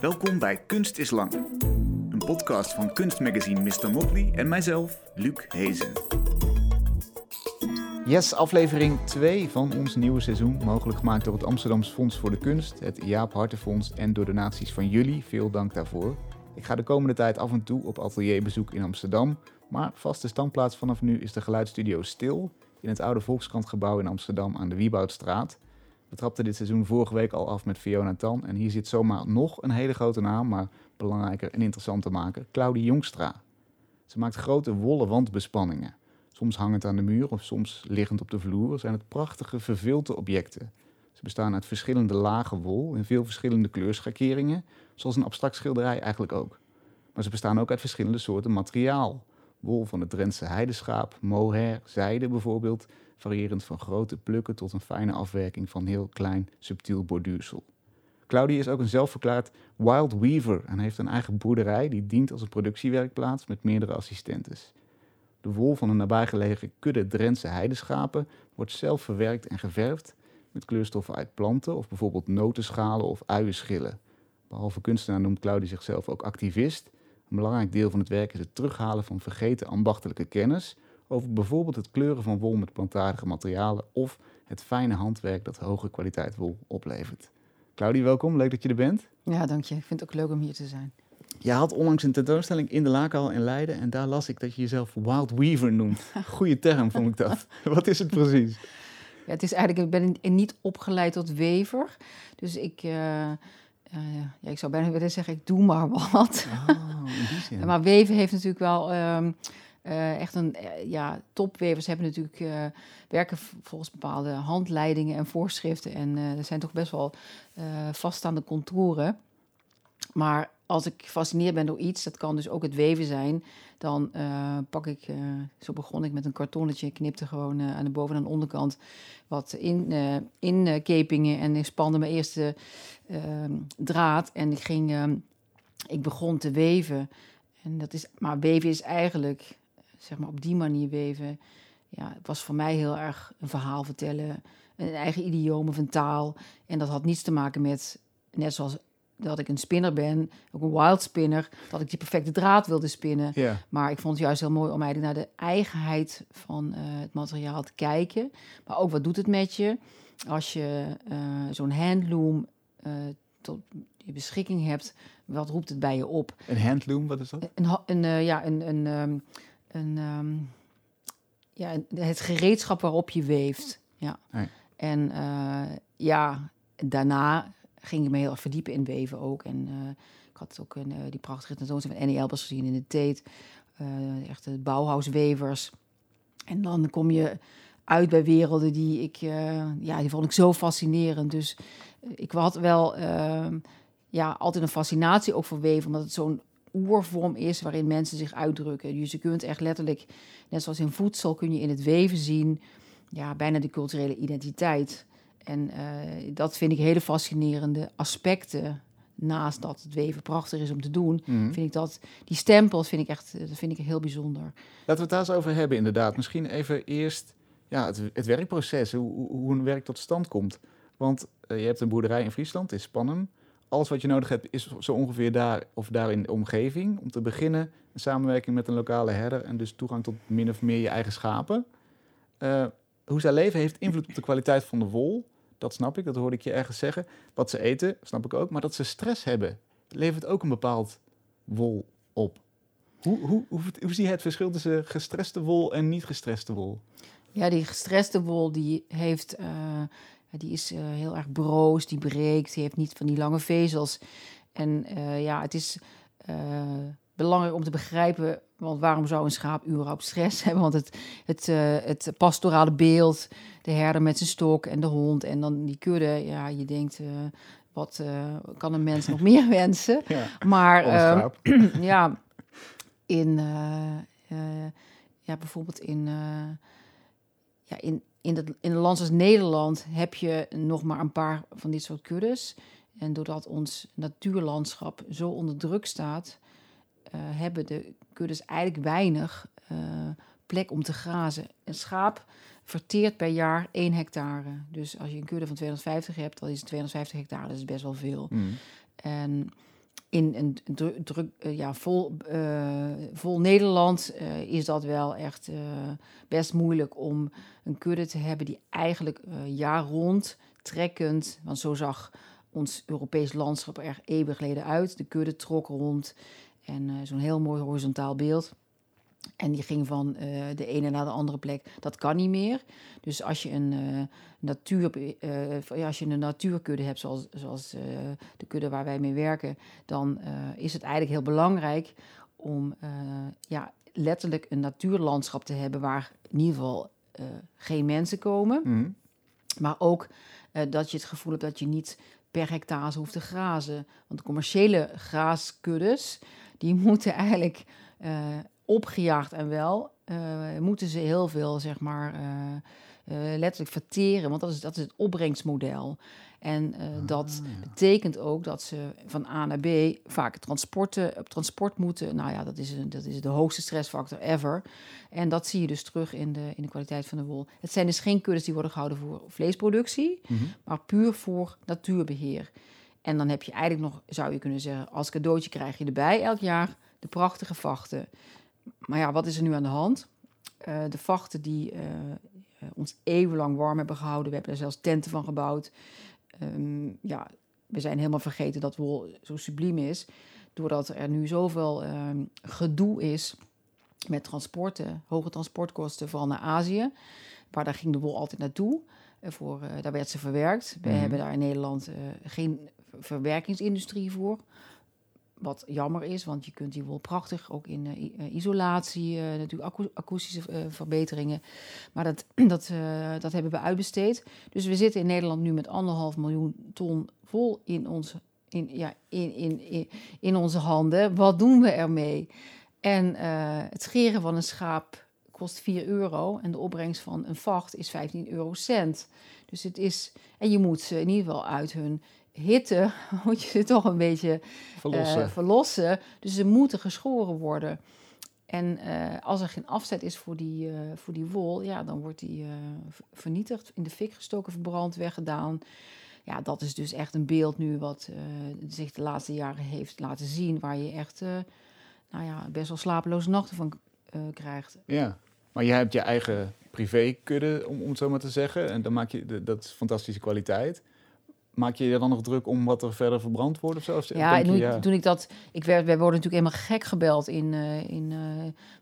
Welkom bij Kunst is Lang. Een podcast van kunstmagazine Mr. Motley en mijzelf, Luc Hezen. Yes, aflevering 2 van ons nieuwe seizoen. Mogelijk gemaakt door het Amsterdams Fonds voor de Kunst, het Jaap Hartenfonds en door donaties van jullie. Veel dank daarvoor. Ik ga de komende tijd af en toe op atelierbezoek in Amsterdam. Maar vaste standplaats vanaf nu is de geluidsstudio Stil in het oude Volkskrantgebouw in Amsterdam aan de Wieboudstraat. We trapten dit seizoen vorige week al af met Fiona Tan. En hier zit zomaar nog een hele grote naam, maar belangrijker en interessant te maken: Claudie Jongstra. Ze maakt grote wollen wandbespanningen. Soms hangend aan de muur of soms liggend op de vloer zijn het prachtige vervilte objecten. Ze bestaan uit verschillende lagen wol in veel verschillende kleurschakeringen, zoals een abstract schilderij eigenlijk ook. Maar ze bestaan ook uit verschillende soorten materiaal. Wol van het Drentse heideschaap, mohair, zijde bijvoorbeeld, variërend van grote plukken tot een fijne afwerking van heel klein, subtiel borduursel. Claudie is ook een zelfverklaard wild weaver en heeft een eigen boerderij die dient als een productiewerkplaats met meerdere assistentes. De wol van een nabijgelegen kudde Drentse heideschapen wordt zelf verwerkt en geverfd met kleurstoffen uit planten of bijvoorbeeld notenschalen of uienschillen. Behalve kunstenaar noemt Claudie zichzelf ook activist. Een belangrijk deel van het werk is het terughalen van vergeten ambachtelijke kennis over bijvoorbeeld het kleuren van wol met plantaardige materialen of het fijne handwerk dat hoge kwaliteit wol oplevert. Claudie, welkom. Leuk dat je er bent. Ja, dank je. Ik vind het ook leuk om hier te zijn. Je had onlangs een tentoonstelling in de Laakhal in Leiden en daar las ik dat je jezelf Wild Weaver noemt. Goeie term vond ik dat. Wat is het precies? Ja, het is eigenlijk, ik ben niet opgeleid tot wever. Dus ik, uh, uh, ja, ik zou bijna willen zeggen, ik doe maar wat. Oh, maar weven heeft natuurlijk wel um, uh, echt een, ja, topwevers hebben natuurlijk, werken volgens bepaalde handleidingen en voorschriften. En er zijn toch best wel vaststaande contouren. Maar als ik gefascineerd ben door iets, dat kan dus ook het weven zijn, dan pak ik, zo begon ik met een kartonnetje, knipte gewoon aan de boven- en onderkant wat in, inkepingen en ik spande mijn eerste ehm, draad en ik ging, ehm, ik begon te weven. En dat is, maar weven is eigenlijk, zeg maar op die manier weven, ja, het was voor mij heel erg een verhaal vertellen, een eigen idioom of een taal. En dat had niets te maken met, net zoals dat ik een spinner ben, ook een wild spinner, dat ik die perfecte draad wilde spinnen. Maar ik vond het juist heel mooi om eigenlijk naar de eigenheid van eh, het materiaal te kijken. Maar ook wat doet het met je als je uh, zo'n handloom uh, tot je beschikking hebt. Wat roept het bij je op? Een handloom, wat is dat? Een, een ja, een, een, um, een um, ja, het gereedschap waarop je weeft. Ja. En ja, daarna ging ik me heel erg verdiepen in weven ook. En uh, ik had ook een, uh, die prachtige tentoonstelling van Annie Elbers gezien in de Tate. Uh, echt de Bauhauswevers. En dan kom je uit bij werelden die ik, ja, die vond ik zo fascinerend. Dus ik had wel ehm, ja, altijd een fascinatie ook voor weven, omdat het zo'n oervorm is waarin mensen zich uitdrukken. Dus je kunt echt letterlijk, net zoals in voedsel, kun je in het weven zien, ja, bijna de culturele identiteit. En uh, dat vind ik hele fascinerende aspecten. Naast dat het weven prachtig is om te doen, mm. vind ik dat die stempels vind ik echt dat vind ik heel bijzonder. Laten we het daar eens over hebben, inderdaad. Misschien even eerst ja, het, het werkproces, hoe, hoe, een werk tot stand komt. Want uh, je hebt een boerderij in Friesland, is spannend. Alles wat je nodig hebt is zo ongeveer daar of daar in de omgeving. Om te beginnen een samenwerking met een lokale herder en dus toegang tot min of meer je eigen schapen. Uh, hoe zij leven heeft invloed op de kwaliteit van de wol. Dat snap ik, dat hoorde ik je ergens zeggen. Wat ze eten, snap ik ook. Maar dat ze stress hebben, levert ook een bepaald wol op. Hoe, hoe, hoe, hoe zie je het verschil tussen gestreste wol en niet gestreste wol? Ja, die gestreste wol die heeft, uh, die is uh, heel erg broos, die breekt, die heeft niet van die lange vezels. En uh, ja, het is belangrijk om te begrijpen, want waarom zou een schaap überhaupt stress hebben? Want het, het, het pastorale beeld, de herder met zijn stok en de hond en dan die kudde, ja, je denkt, wat uh, kan een mens nog meer wensen? Ja, maar ja, in, ja, bijvoorbeeld in, ja, in, in, het, in een land als Nederland heb je nog maar een paar van dit soort kuddes. En doordat ons natuurlandschap zo onder druk staat, uh, hebben de kuddes eigenlijk weinig uh, plek om te grazen. Een schaap verteert per jaar 1 hectare. Dus als je een kudde van 250 hebt, dan is het 250 hectare. Dat is best wel veel. Mm. En in een druk, ja, vol, vol Nederland is dat wel echt best moeilijk om een kudde te hebben die eigenlijk jaar rond trekkend, want zo zag ons Europees landschap er eeuwig geleden uit. De kudde trok rond en zo'n heel mooi horizontaal beeld. En die ging van uh, de ene naar de andere plek. Dat kan niet meer. Dus als je een, uh, natuur, uh, als je een natuurkudde hebt, zoals, zoals de kudde waar wij mee werken, dan is het eigenlijk heel belangrijk om ja, letterlijk een natuurlandschap te hebben waar in ieder geval geen mensen komen. Mhm. Maar ook dat je het gevoel hebt dat je niet per hectare hoeft te grazen. Want de commerciële graaskuddes, die moeten eigenlijk opgejaagd en wel, uh, moeten ze heel veel, zeg maar, uh, uh, letterlijk verteren. Want dat is, dat is het opbrengstmodel. En ah, dat betekent ook dat ze van A naar B vaak transporten, op transport moeten. Nou ja, dat is, een, dat is de hoogste stressfactor ever. En dat zie je dus terug in de, in de kwaliteit van de wol. Het zijn dus geen kuddes die worden gehouden voor vleesproductie, mhm. maar puur voor natuurbeheer. En dan heb je eigenlijk nog, zou je kunnen zeggen, als cadeautje krijg je erbij elk jaar de prachtige vachten. Maar ja, wat is er nu aan de hand? Uh, de vachten die uh, ons eeuwenlang warm hebben gehouden. We hebben er zelfs tenten van gebouwd. Um, ja, we zijn helemaal vergeten dat wol zo subliem is. Doordat er nu zoveel um, gedoe is met transporten, hoge transportkosten, vooral naar Azië. Waar daar ging de wol altijd naartoe. Uh, voor, daar werd ze verwerkt. We mhm. hebben daar in Nederland geen verwerkingsindustrie voor. Wat jammer is, want je kunt die wol prachtig ook in uh, isolatie, uh, natuurlijk akoestische verbeteringen. Maar dat, dat, dat hebben we uitbesteed. Dus we zitten in Nederland nu met anderhalf miljoen ton wol in onze, in, ja, in, in, in, in onze handen. Wat doen we ermee? En het scheren van een schaap kost 4 euro en de opbrengst van een vacht is 15 eurocent. Dus het is, en je moet ze in ieder geval uit hun hitte moet je ze toch een beetje verlossen. Uh, verlossen. Dus ze moeten geschoren worden. En uh, als er geen afzet is voor die, uh, voor die wol, ja, dan wordt die vernietigd, in de fik gestoken, verbrand, weggedaan. Ja, dat is dus echt een beeld nu wat zich de laatste jaren heeft laten zien, waar je echt nou ja, best wel slapeloze nachten van krijgt. Ja, maar je hebt je eigen privékudde, om, om het zo maar te zeggen. En dan maak je, de, dat is fantastische kwaliteit. Maak je je dan nog druk om wat er verder verbrand wordt of zo? Ja, je, toen ik dat... Ik werd, wij worden natuurlijk helemaal gek gebeld in, uh, in uh,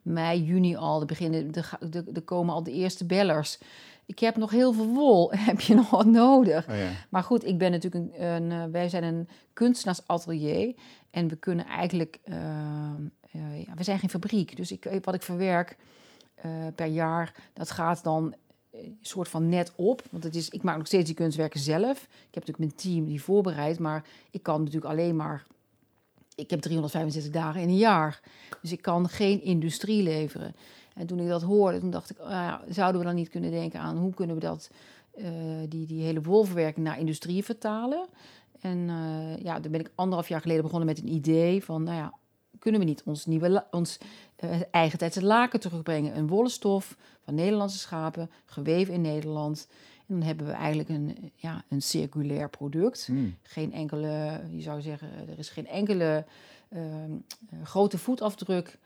mei, juni al. Er, beginnen, de, komen al de eerste bellers. Ik heb nog heel veel wol. Heb je nog wat nodig? Oh ja. Maar goed, ik ben natuurlijk een, een uh, wij zijn een kunstenaarsatelier. En we kunnen eigenlijk... ja, we zijn geen fabriek. Dus ik, wat ik verwerk per jaar, dat gaat dan soort van net op. Want het is, ik maak nog steeds die kunstwerken zelf. Ik heb natuurlijk mijn team die voorbereidt, maar ik kan natuurlijk alleen maar. Ik heb 365 dagen in een jaar. Dus ik kan geen industrie leveren. En toen ik dat hoorde, toen dacht ik, oh ja, zouden we dan niet kunnen denken aan hoe kunnen we dat, uh, die, die hele wolverwerking naar industrie vertalen? En uh, ja, daar ben ik anderhalf jaar geleden begonnen met een idee van, nou ja, kunnen we niet ons, nieuwe, ons uh, eigen tijdse laken terugbrengen? Een wollen stof van Nederlandse schapen, geweven in Nederland. En dan hebben we eigenlijk een, ja, een circulair product. Hmm. Geen enkele, je zou zeggen, er is geen enkele uh, grote voetafdruk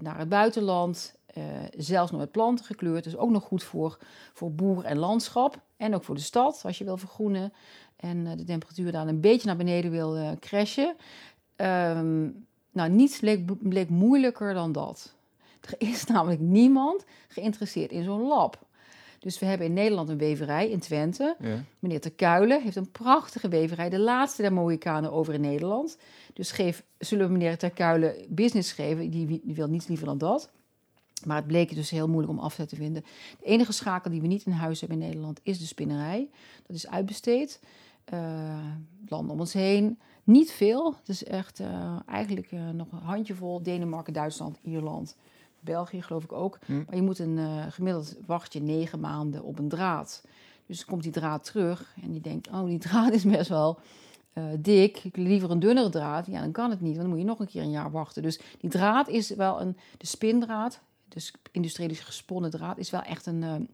naar het buitenland. Uh, zelfs nog met planten gekleurd. Dus ook nog goed voor, voor boer en landschap. En ook voor de stad, als je wil vergroenen. En de temperatuur daar een beetje naar beneden wil crashen. Um, nou, niets bleek, bleek moeilijker dan dat. Er is namelijk niemand geïnteresseerd in zo'n lab. Dus we hebben in Nederland een weverij in Twente. Ja. Meneer Terkuilen heeft een prachtige weverij, de laatste der Mohikanen over in Nederland. Dus geef, zullen we meneer Terkuilen business geven, die, die wil niets liever dan dat. Maar het bleek dus heel moeilijk om afzet te vinden. De enige schakel die we niet in huis hebben in Nederland is de spinnerij. Dat is uitbesteed. Uh, landen om ons heen. Niet veel. Het is echt uh, eigenlijk uh, nog een handjevol. Denemarken, Duitsland, Ierland, België geloof ik ook. Hm. Maar je moet een uh, gemiddeld wacht je negen maanden op een draad. Dus komt die draad terug en je denkt, oh die draad is best wel dik. Ik liever een dunnere draad. Ja, dan kan het niet, want dan moet je nog een keer een jaar wachten. Dus die draad is wel een, de spindraad, dus industrieel gesponnen draad, is wel echt een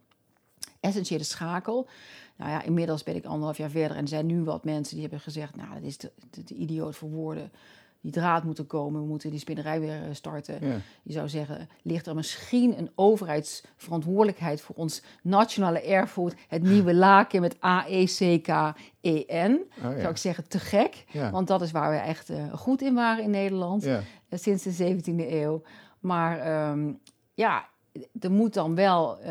essentiële schakel. Nou ja, inmiddels ben ik anderhalf jaar verder en er zijn nu wat mensen die hebben gezegd, nou, dat is de, idioot voor woorden. Die draad moet er komen, we moeten die spinnerij weer eh, starten. Je zou zeggen, ligt er misschien een overheidsverantwoordelijkheid voor ons nationale erfgoed, het nieuwe laken met A-E-C-K-E-N. Oh, Zou ik zeggen, te gek. Want dat is waar we echt uh, goed in waren in Nederland uh, sinds de 17e eeuw. Maar um, ja, er moet dan wel uh,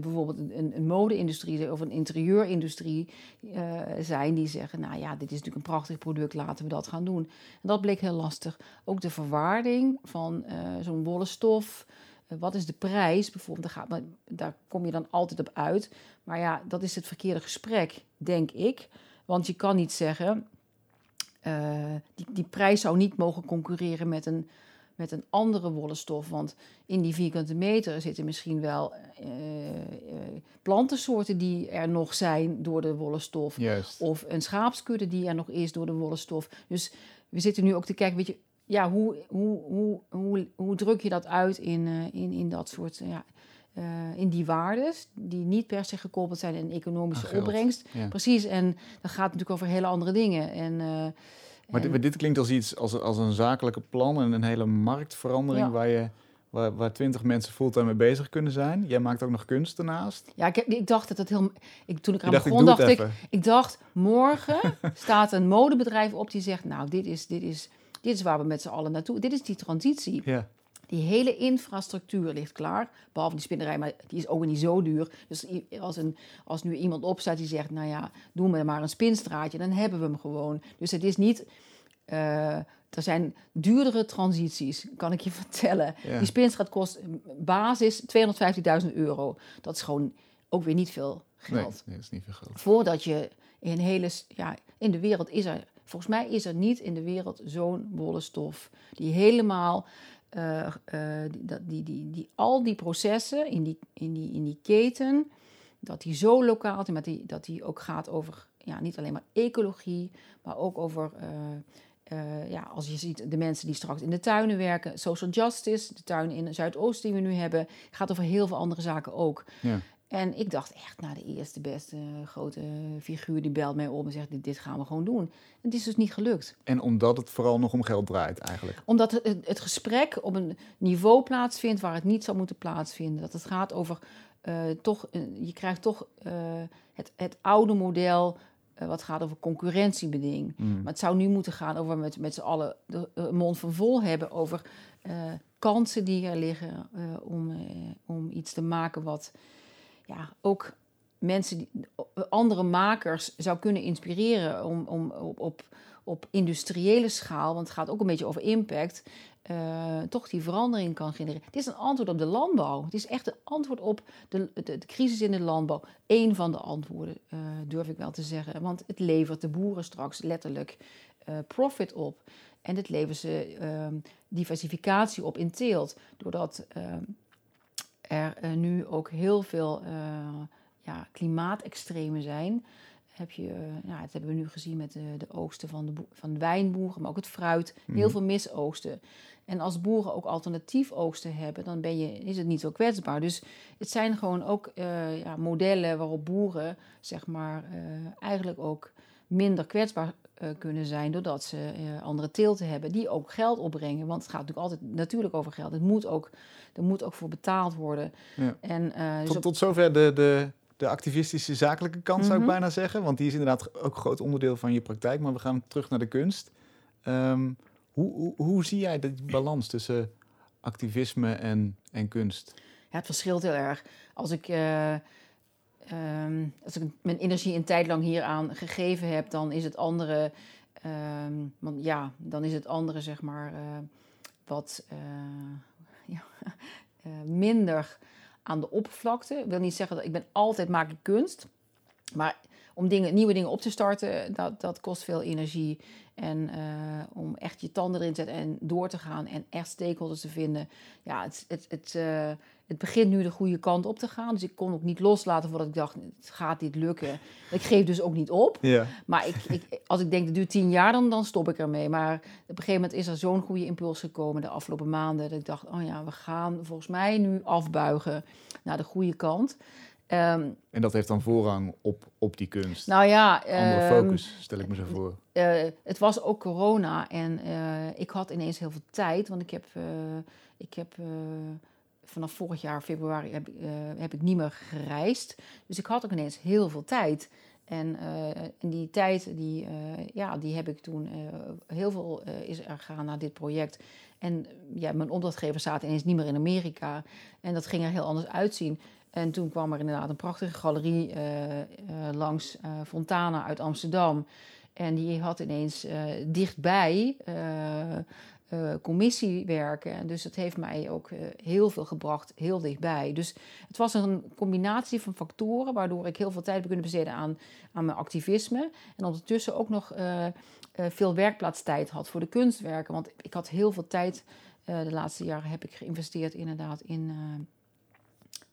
bijvoorbeeld een, een mode-industrie of een interieurindustrie uh, zijn die zeggen: Nou ja, dit is natuurlijk een prachtig product, laten we dat gaan doen. En dat bleek heel lastig. Ook de verwaarding van uh, zo'n wollen stof. wat is de prijs bijvoorbeeld? Daar, gaat, daar kom je dan altijd op uit. Maar ja, dat is het verkeerde gesprek, denk ik. Want je kan niet zeggen: die, die prijs zou niet mogen concurreren met een met een andere wollen stof. Want in die vierkante meter zitten misschien wel uh, plantensoorten die er nog zijn door de wollen stof. Of een schaapskudde die er nog is door de wollen stof. Dus we zitten nu ook te kijken, weet je, ja, hoe, hoe, hoe, hoe, hoe druk je dat uit in, uh, in, in dat soort. ja, in die waardes, die niet per se gekoppeld zijn aan economische opbrengst. Precies, en dat gaat natuurlijk over hele andere dingen. En maar dit, dit, klinkt als iets, als, als een zakelijke plan en een hele marktverandering waar je waar, waar twintig mensen fulltime mee bezig kunnen zijn. Jij maakt ook nog kunst ernaast. Ja, ik, ik dacht dat het heel... Ik, toen ik aan begon, dacht ik, dacht ik... Ik dacht, morgen staat een modebedrijf op die zegt... Nou, dit is, dit is, dit is waar we met z'n allen naartoe... Dit is die transitie. Ja. Die hele infrastructuur ligt klaar. Behalve die spinnerij, maar die is ook niet zo duur. Dus als, een, als nu iemand opstaat die zegt, nou ja, doen we maar een spinstraatje, dan hebben we hem gewoon. Dus het is niet. Uh, er zijn duurdere transities, kan ik je vertellen. Die spinstraat kost basis 250.000 euro. Dat is gewoon ook weer niet veel geld. Nee, nee, dat is niet veel geld. Voordat je in hele. Ja, in de wereld is er. Volgens mij is er niet in de wereld zo'n wollen stof die helemaal uh, die, die, die, die, al die processen in die, in die, in die keten, dat die zo lokaal is, maar die, dat die ook gaat over ja, niet alleen maar ecologie, maar ook over, uh, ja, als je ziet de mensen die straks in de tuinen werken, social justice, de tuin in Zuidoost die we nu hebben, gaat over heel veel andere zaken ook. Ja. En ik dacht echt, nou, de eerste beste grote figuur die belt mij op en zegt: dit, gaan we gewoon doen. En het is dus niet gelukt. En omdat het vooral nog om geld draait, eigenlijk? Omdat het, het gesprek op een niveau plaatsvindt waar het niet zou moeten plaatsvinden. Dat het gaat over uh, toch, uh, je krijgt toch uh, het, het oude model. wat gaat over concurrentiebeding. Mm. Maar het zou nu moeten gaan over met, met z'n allen de mond van vol hebben over kansen die er liggen om, om iets te maken wat ja, ook mensen, die, andere makers zou kunnen inspireren om, om op, op, op industriële schaal, want het gaat ook een beetje over impact, uh, toch die verandering kan genereren. Het is een antwoord op de landbouw. Het is echt een antwoord op de, de, crisis in de landbouw. Eén van de antwoorden, uh, durf ik wel te zeggen. Want het levert de boeren straks letterlijk uh, profit op. En het levert ze ehm, diversificatie op in teelt. Doordat ehm, er uh, nu ook heel veel uh, ja, klimaatextremen zijn. Heb je, uh, dat hebben we nu gezien met de, de oogsten van de, van de wijnboeren, maar ook het fruit. Heel mhm. veel misoogsten. En als boeren ook alternatief oogsten hebben, dan ben je, is het niet zo kwetsbaar. Dus het zijn gewoon ook ja, modellen waarop boeren zeg maar, eigenlijk ook minder kwetsbaar kunnen zijn doordat ze andere teelten hebben die ook geld opbrengen. Want het gaat natuurlijk altijd natuurlijk over geld. Het moet ook er moet ook voor betaald worden. Ja. En, uh, tot, tot zover de, de, de activistische zakelijke kant, zou ik mhm. bijna zeggen. Want die is inderdaad ook een groot onderdeel van je praktijk. Maar we gaan terug naar de kunst. Ehm, hoe, hoe, hoe, zie jij de balans tussen activisme en, en kunst? Ja, het verschilt heel erg. Als ik, uh, um, als ik mijn energie een tijd lang hieraan gegeven heb, dan is het andere... Um, want ja, dan is het andere, zeg maar, uh, wat ja, uh, minder aan de oppervlakte. Ik wil niet zeggen dat ik ben altijd maak ik kunst. Maar om dingen, nieuwe dingen op te starten, dat, dat kost veel energie. En uh, om echt je tanden erin te zetten en door te gaan en echt stakeholders te vinden. Ja, het, het, het, uh, het begint nu de goede kant op te gaan. Dus ik kon ook niet loslaten voordat ik dacht, het gaat niet lukken. Ik geef dus ook niet op. Ja. Maar ik, ik, als ik denk, het duurt tien jaar, dan, dan stop ik ermee. Maar op een gegeven moment is er zo'n goede impuls gekomen de afgelopen maanden. Dat ik dacht, oh ja, we gaan volgens mij nu afbuigen naar de goede kant. Ehm, en dat heeft dan voorrang op, op die kunst? Nou ja... Andere ehm, focus, stel ik me zo voor. Uh, het was ook corona en uh, ik had ineens heel veel tijd, want ik heb, uh, ik heb vanaf vorig jaar februari heb, heb, ik niet meer gereisd. Dus ik had ook ineens heel veel tijd. En, en die tijd, die, ja, die heb ik toen heel veel is er gegaan naar dit project. En ja, mijn opdrachtgever zaten ineens niet meer in Amerika. En dat ging er heel anders uitzien. En toen kwam er inderdaad een prachtige galerie langs Fontana uit Amsterdam. En die had ineens uh, dichtbij uh, uh, commissiewerken. En dus het heeft mij ook heel veel gebracht, heel dichtbij. Dus het was een combinatie van factoren, waardoor ik heel veel tijd heb kunnen besteden aan, aan mijn activisme. En ondertussen ook nog veel werkplaatstijd had voor de kunstwerken. Want ik had heel veel tijd, de laatste jaren heb ik geïnvesteerd inderdaad in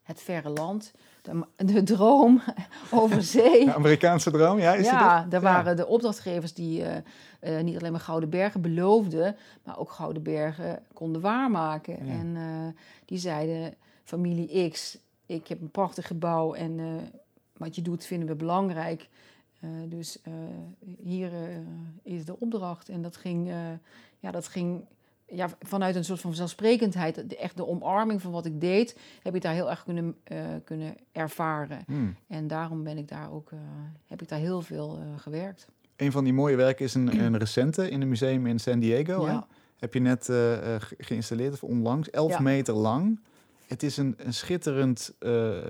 het verre land de, de droom over zee. De Amerikaanse droom, ja, is ja, daar waren de opdrachtgevers die uh, uh, niet alleen maar Gouden Bergen beloofden, maar ook Gouden Bergen konden waarmaken. En uh, die zeiden, familie X, ik heb een prachtig gebouw en wat je doet vinden we belangrijk. dus hier is de opdracht. En dat ging, ja, dat ging ja, vanuit een soort van zelfsprekendheid, de, echt de omarming van wat ik deed, heb ik daar heel erg kunnen, uh, kunnen ervaren. Hmm. En daarom ben ik daar ook, uh, heb ik daar heel veel uh, gewerkt. Een van die mooie werken is een, een recente in een museum in San Diego. Ja. Heb je net geïnstalleerd, of onlangs, 11 ja. meter lang. Het is een, een schitterend,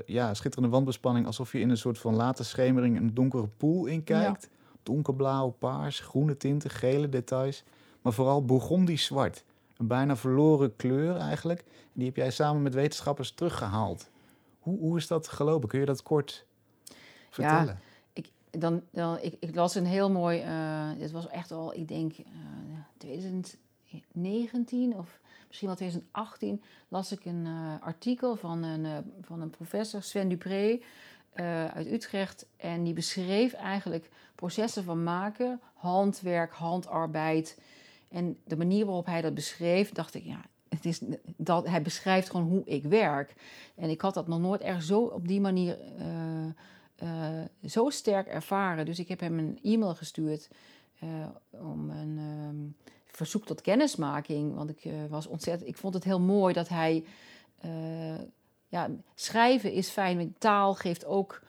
ja, schitterende wandbespanning, alsof je in een soort van late schemering een donkere pool inkijkt. Ja. Donkerblauw, paars, groene tinten, gele details maar vooral Bourgondisch zwart. Een bijna verloren kleur eigenlijk. Die heb jij samen met wetenschappers teruggehaald. Hoe, hoe is dat gelopen? Kun je dat kort vertellen? Ja, ik, dan, dan, ik, ik las een heel mooi... Uh, dit was echt al, ik denk, uh, eh, 2019 of misschien wel 2018... las ik een uh, artikel van een, van een professor, Sven Dupré... uit Utrecht. En die beschreef eigenlijk processen van maken, handwerk, handarbeid... En de manier waarop hij dat beschreef, dacht ik, ja, het is dat, hij beschrijft gewoon hoe ik werk. En ik had dat nog nooit erg zo op die manier uh, uh, zo sterk ervaren. Dus ik heb hem een e-mail gestuurd uh, om een um, verzoek tot kennismaking. Want ik was ontzettend. Ik vond het heel mooi dat hij. ja, schrijven is fijn, taal geeft ook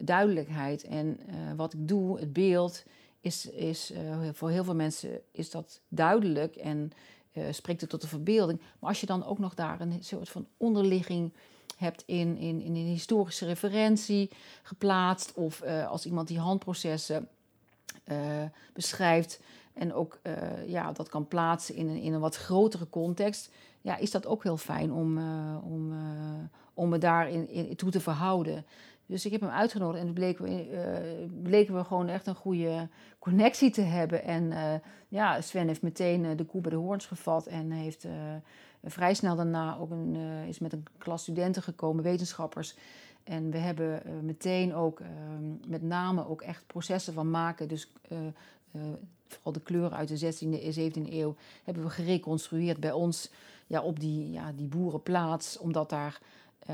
duidelijkheid. En wat ik doe, het beeld is, is uh, voor heel veel mensen is dat duidelijk en uh, spreekt het tot de verbeelding. Maar als je dan ook nog daar een soort van onderligging hebt in, in, in een historische referentie geplaatst, of uh, als iemand die handprocessen beschrijft en ook ja, dat kan plaatsen in een, in een wat grotere context, ja, is dat ook heel fijn om, om, om me daarin in, toe te verhouden. Dus ik heb hem uitgenodigd en bleken we, uh, bleken we gewoon echt een goede connectie te hebben. En uh, ja, Sven heeft meteen uh, de koe bij de hoorns gevat en heeft vrij snel daarna ook een, is met een klas studenten gekomen, wetenschappers. En we hebben meteen ook met name ook echt processen van maken. Dus vooral de kleuren uit de 16e en 17e eeuw hebben we gereconstrueerd bij ons ja, op die, ja, die boerenplaats. Omdat daar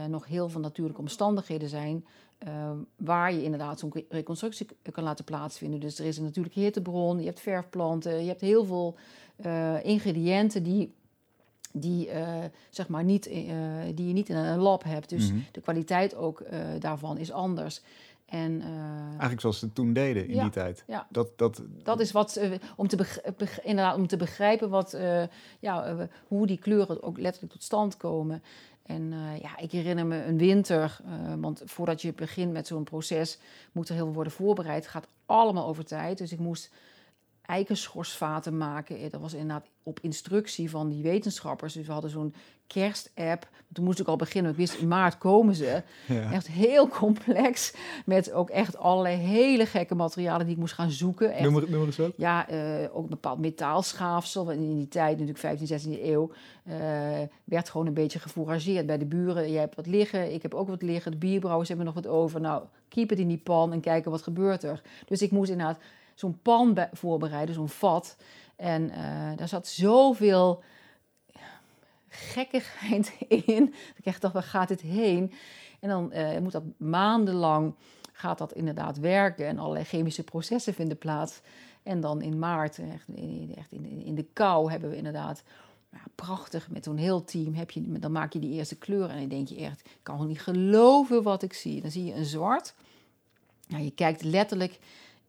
nog heel veel natuurlijke omstandigheden zijn Ehm, waar je inderdaad zo'n reconstructie kan laten plaatsvinden. Dus er is een natuurlijke hittebron, je hebt verfplanten, je hebt heel veel uh, ingrediënten die, die, uh, zeg maar niet, uh, die je niet in een lab hebt. Dus mhm. de kwaliteit ook daarvan is anders. En, Eigenlijk zoals ze toen deden in die tijd. Ja. Dat, dat, dat is wat, om, te inderdaad, om te begrijpen wat, ja, hoe die kleuren ook letterlijk tot stand komen. En uh, ja, ik herinner me een winter, uh, want voordat je begint met zo'n proces moet er heel veel worden voorbereid. Het gaat allemaal over tijd. Dus ik moest eikenschorsvaten maken. Dat was inderdaad op instructie van die wetenschappers. Dus we hadden zo'n kerstapp. Toen moest ik al beginnen. Ik wist, in maart komen ze. Echt heel complex. Met ook echt allerlei hele gekke materialen die ik moest gaan zoeken. Echt, noem, noem eens wat. Ja, uh, ook een bepaald metaalschaafsel. In die tijd, natuurlijk 15, 16 eeuw, uh, werd gewoon een beetje gefourageerd bij de buren. Je hebt wat liggen, ik heb ook wat liggen. De bierbrouwers hebben nog wat over. Nou, keep het in die pan en kijken wat gebeurt er. Dus ik moest inderdaad zo'n pan voorbereiden, zo'n vat. En uh, daar zat zoveel gekkigheid in. Ik dacht, waar gaat dit heen? En dan moet dat maandenlang, gaat dat inderdaad werken en allerlei chemische processen vinden plaats. En dan in maart, echt in, echt in, in de kou, hebben we inderdaad prachtig. Met zo'n heel team heb je, dan maak je die eerste kleuren. En dan denk je echt, ik kan niet geloven wat ik zie. Dan zie je een zwart. Ja, je kijkt letterlijk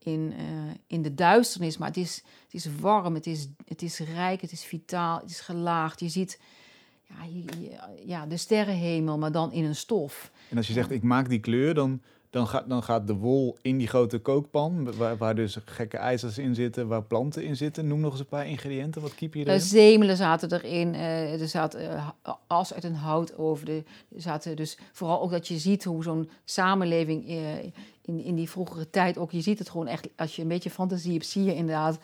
in, uh, in de duisternis, maar het is, het is warm, het is, het is rijk, het is vitaal, het is gelaagd. Je ziet ja, ja, de sterrenhemel, maar dan in een stof. En als je zegt, ik maak die kleur, dan dan gaat, dan gaat de wol in die grote kookpan, waar, waar dus gekke ijzers in zitten, waar planten in zitten. Noem nog eens een paar ingrediënten. Wat kiep je erin? Uh, zemelen zaten erin. Uh, er zat uh, as uit een hout over. De, zaten dus vooral ook dat je ziet hoe zo'n samenleving in, in die vroegere tijd ook. Je ziet het gewoon echt, als je een beetje fantasie hebt, zie je inderdaad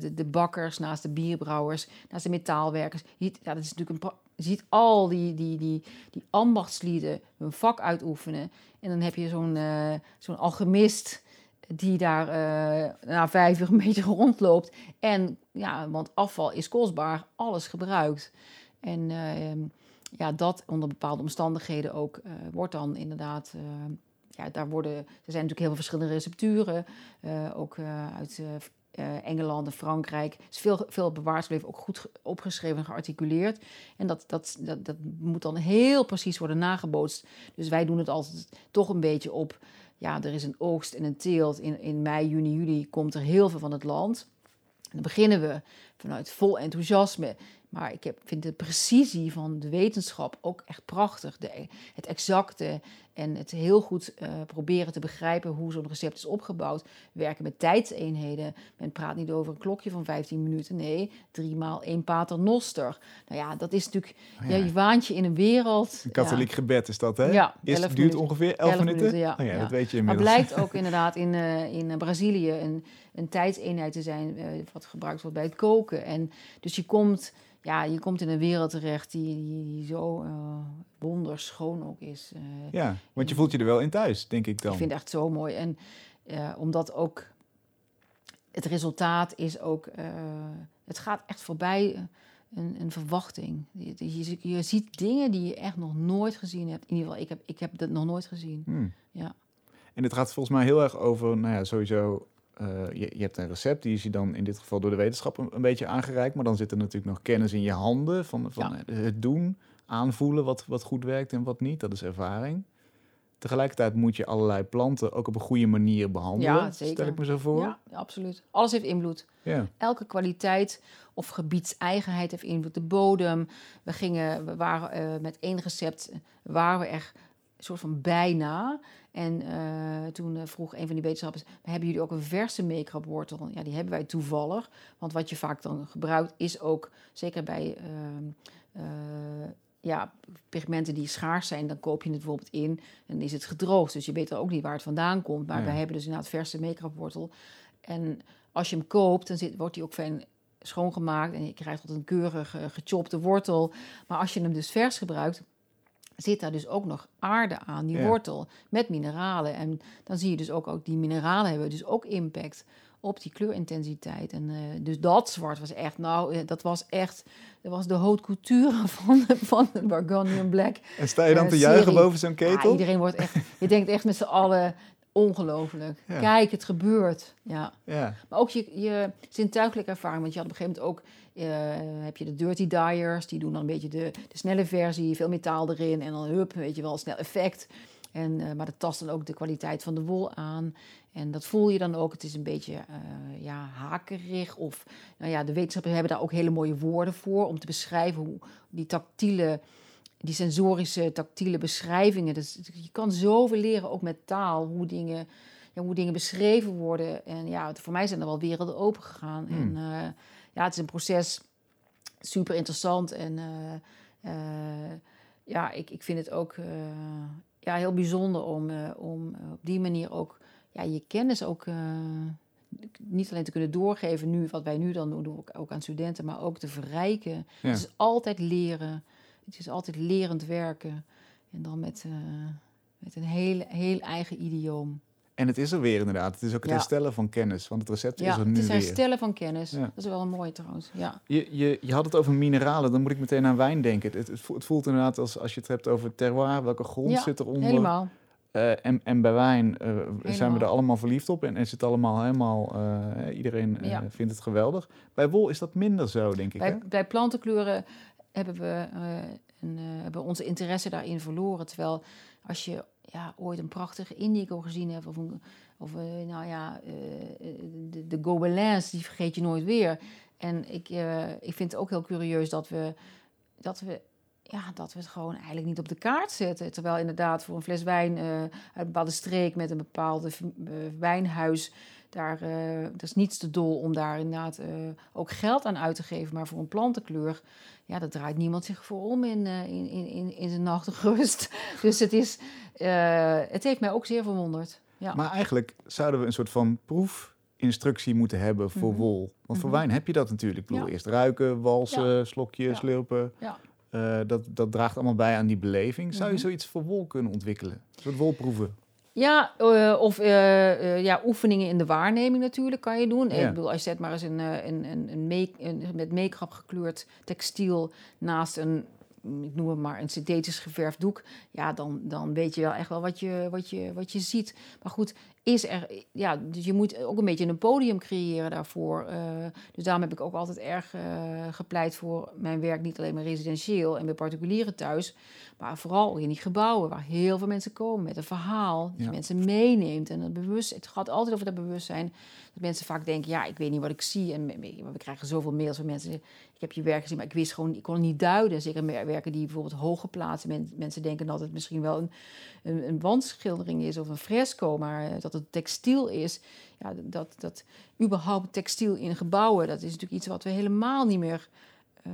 de, de bakkers naast de bierbrouwers, naast de metaalwerkers. Je ziet, ja, dat is natuurlijk een ziet al die, die, die, die ambachtslieden hun vak uitoefenen. En dan heb je zo'n uh, zo'n alchemist die daar uh, na vijf uur een beetje rondloopt. En ja, want afval is kostbaar, alles gebruikt. En uh, ja, dat onder bepaalde omstandigheden ook wordt dan inderdaad. Ja, daar worden, er zijn natuurlijk heel veel verschillende recepturen, ook uit uh, Engeland en Frankrijk. is veel, veel bewaard gebleven, ook goed opgeschreven en gearticuleerd. En dat, dat, dat, dat moet dan heel precies worden nagebootst. Dus wij doen het altijd toch een beetje op. Ja, er is een oogst en een teelt. In, in mei, juni, juli komt er heel veel van het land. En dan beginnen we vanuit vol enthousiasme maar ik heb, vind de precisie van de wetenschap ook echt prachtig. De, het exacte en het heel goed uh, proberen te begrijpen hoe zo'n recept is opgebouwd. Werken met tijdseenheden. Men praat niet over een klokje van 15 minuten. Nee, drie maal één pater noster. Nou ja, dat is natuurlijk... Oh ja. je waant je in een wereld... Een katholiek gebed is dat, hè? Ja. Is, het duurt ongeveer 11 minuten? minuten? ja. Oh ja, dat weet je inmiddels. Maar blijkt ook inderdaad in, uh, in Brazilië een, een tijdseenheid te zijn... Uh, wat gebruikt wordt bij het koken. En dus je komt ja, je komt in een wereld terecht die, die, zo uh, wonderschoon ook is. Uh, ja, want je voelt je er wel in thuis, denk ik dan. Ik vind het echt zo mooi. En uh, omdat ook het resultaat is ook, het gaat echt voorbij een, een verwachting. Je, je, je, ziet dingen die je echt nog nooit gezien hebt. In ieder geval, ik heb, ik heb dat nog nooit gezien. Hmm. Ja. En het gaat volgens mij heel erg over, nou ja, sowieso je, je, hebt een recept, die is je dan in dit geval door de wetenschap een, beetje aangereikt. Maar dan zit er natuurlijk nog kennis in je handen van, van het doen, aanvoelen wat, wat goed werkt en wat niet. Dat is ervaring. Tegelijkertijd moet je allerlei planten ook op een goede manier behandelen. Ja, zeker. Stel ik me zo voor. Ja, absoluut. Alles heeft invloed. Ja. Elke kwaliteit of gebiedseigenheid heeft invloed. De bodem. We gingen, we waren uh, met één recept, waren we echt een soort van bijna. En uh, toen uh, vroeg een van die wetenschappers: hebben jullie ook een verse make wortel? Ja, die hebben wij toevallig. Want wat je vaak dan gebruikt is ook, zeker bij uh, ja, pigmenten die schaars zijn, dan koop je het bijvoorbeeld in en is het gedroogd. Dus je weet er ook niet waar het vandaan komt. Maar wij hebben dus inderdaad verse make wortel. En als je hem koopt, dan zit, wordt hij ook fijn schoongemaakt en je krijgt tot een keurig gechopte wortel. Maar als je hem dus vers gebruikt, zit daar dus ook nog aarde aan, die wortel, met mineralen. En dan zie je dus ook, ook die mineralen hebben dus ook impact op die kleurintensiteit. En uh, dus dat zwart was echt, nou, eh, dat was echt, dat was de haute couture van, van de Black. En sta je dan uh, te juichen boven zo'n ketel? Ja, iedereen wordt echt, je denkt echt met z'n allen, ongelooflijk. Kijk, het gebeurt. Ja. ja. Maar ook je, je zintuigelijke ervaring, want je had op een gegeven moment ook uh, heb je de dirty dyers, die doen dan een beetje de, de snelle versie, veel metaal erin en dan hup, weet je wel, snel effect. En, uh, maar dat tast dan ook de kwaliteit van de wol aan. En dat voel je dan ook. Het is een beetje uh, ja, hakerig. Of nou ja, de wetenschappers hebben daar ook hele mooie woorden voor om te beschrijven hoe die tactiele, die sensorische tactiele beschrijvingen. Dus je kan zoveel leren, ook met taal, hoe dingen, ja, hoe dingen beschreven worden. En ja, voor mij zijn er wel werelden open gegaan. Hmm. En ja, het is een proces super interessant. En ja, ik, ik vind het ook ja, heel bijzonder om, om op die manier ook ja, je kennis ook niet alleen te kunnen doorgeven, nu, wat wij nu dan doen, doen ook aan studenten, maar ook te verrijken. Het is altijd leren. Het is altijd lerend werken. En dan met, met een heel, heel eigen idioom. En het is er weer inderdaad. Het is ook het herstellen van kennis, want het recept is er nu weer. het is herstellen van kennis. Dat is wel een mooi trouwens, ja. Je, je, je had het over mineralen, dan moet ik meteen aan wijn denken. Het, het, voelt inderdaad als, als je het hebt over terroir, welke grond zit eronder. helemaal. Uh, en, en bij wijn uh, zijn we er allemaal verliefd op en, en zit allemaal helemaal, uh, iedereen vindt het geweldig. Bij wol is dat minder zo, denk ik. Bij, hè? bij plantenkleuren hebben we, een, hebben onze interesse daarin verloren. Terwijl als je ja, ooit een prachtige indigo gezien hebt, of, een, of nou ja, de, de gobelins, die vergeet je nooit weer. En ik, ik vind het ook heel curieus dat we, dat we ja, dat we het gewoon eigenlijk niet op de kaart zetten. Terwijl inderdaad voor een fles wijn uit een bepaalde streek met een bepaalde uh, wijnhuis, daar uh, dat is niets te dol om daar inderdaad ook geld aan uit te geven. Maar voor een plantenkleur, ja, daar draait niemand zich voor om in, in, in, in zijn nachtrust. dus het, is, het heeft mij ook zeer verwonderd. Ja. Maar eigenlijk zouden we een soort van proefinstructie moeten hebben voor mhm. wol. Want voor mhm. wijn heb je dat natuurlijk. Ik bedoel, eerst ruiken, walsen, slokje, slurpen. Ja. Uh, dat, dat draagt allemaal bij aan die beleving. Zou je mhm. zoiets voor wol kunnen ontwikkelen? Een soort wolproeven? Ja, uh, of uh, ja, oefeningen in de waarneming natuurlijk kan je doen. Ja. Ik bedoel, als je zet maar eens een, een, een, een, make, een met make-up gekleurd textiel naast een ik noem het maar een synthetisch geverfd doek, ja, dan, dan weet je wel echt wel wat je, wat, je, wat je ziet. Maar goed, is er, ja, dus je moet ook een beetje een podium creëren daarvoor. Uh, dus daarom heb ik ook altijd erg uh, gepleit voor mijn werk, niet alleen maar residentieel en bij particulieren thuis, maar vooral in die gebouwen waar heel veel mensen komen met een verhaal, dat mensen meeneemt en het bewust, het gaat altijd over dat bewustzijn. Dat mensen vaak denken, ja, ik weet niet wat ik zie en we krijgen zoveel mails van mensen ik heb je werk gezien, maar ik wist gewoon, ik kon het niet duiden. Zeker werken die bijvoorbeeld hoog geplaatst. mensen denken dat het misschien wel een, een, een, wandschildering is of een fresco, maar eh, dat het textiel is. Ja, dat, dat überhaupt textiel in gebouwen, dat is natuurlijk iets wat we helemaal niet meer uh,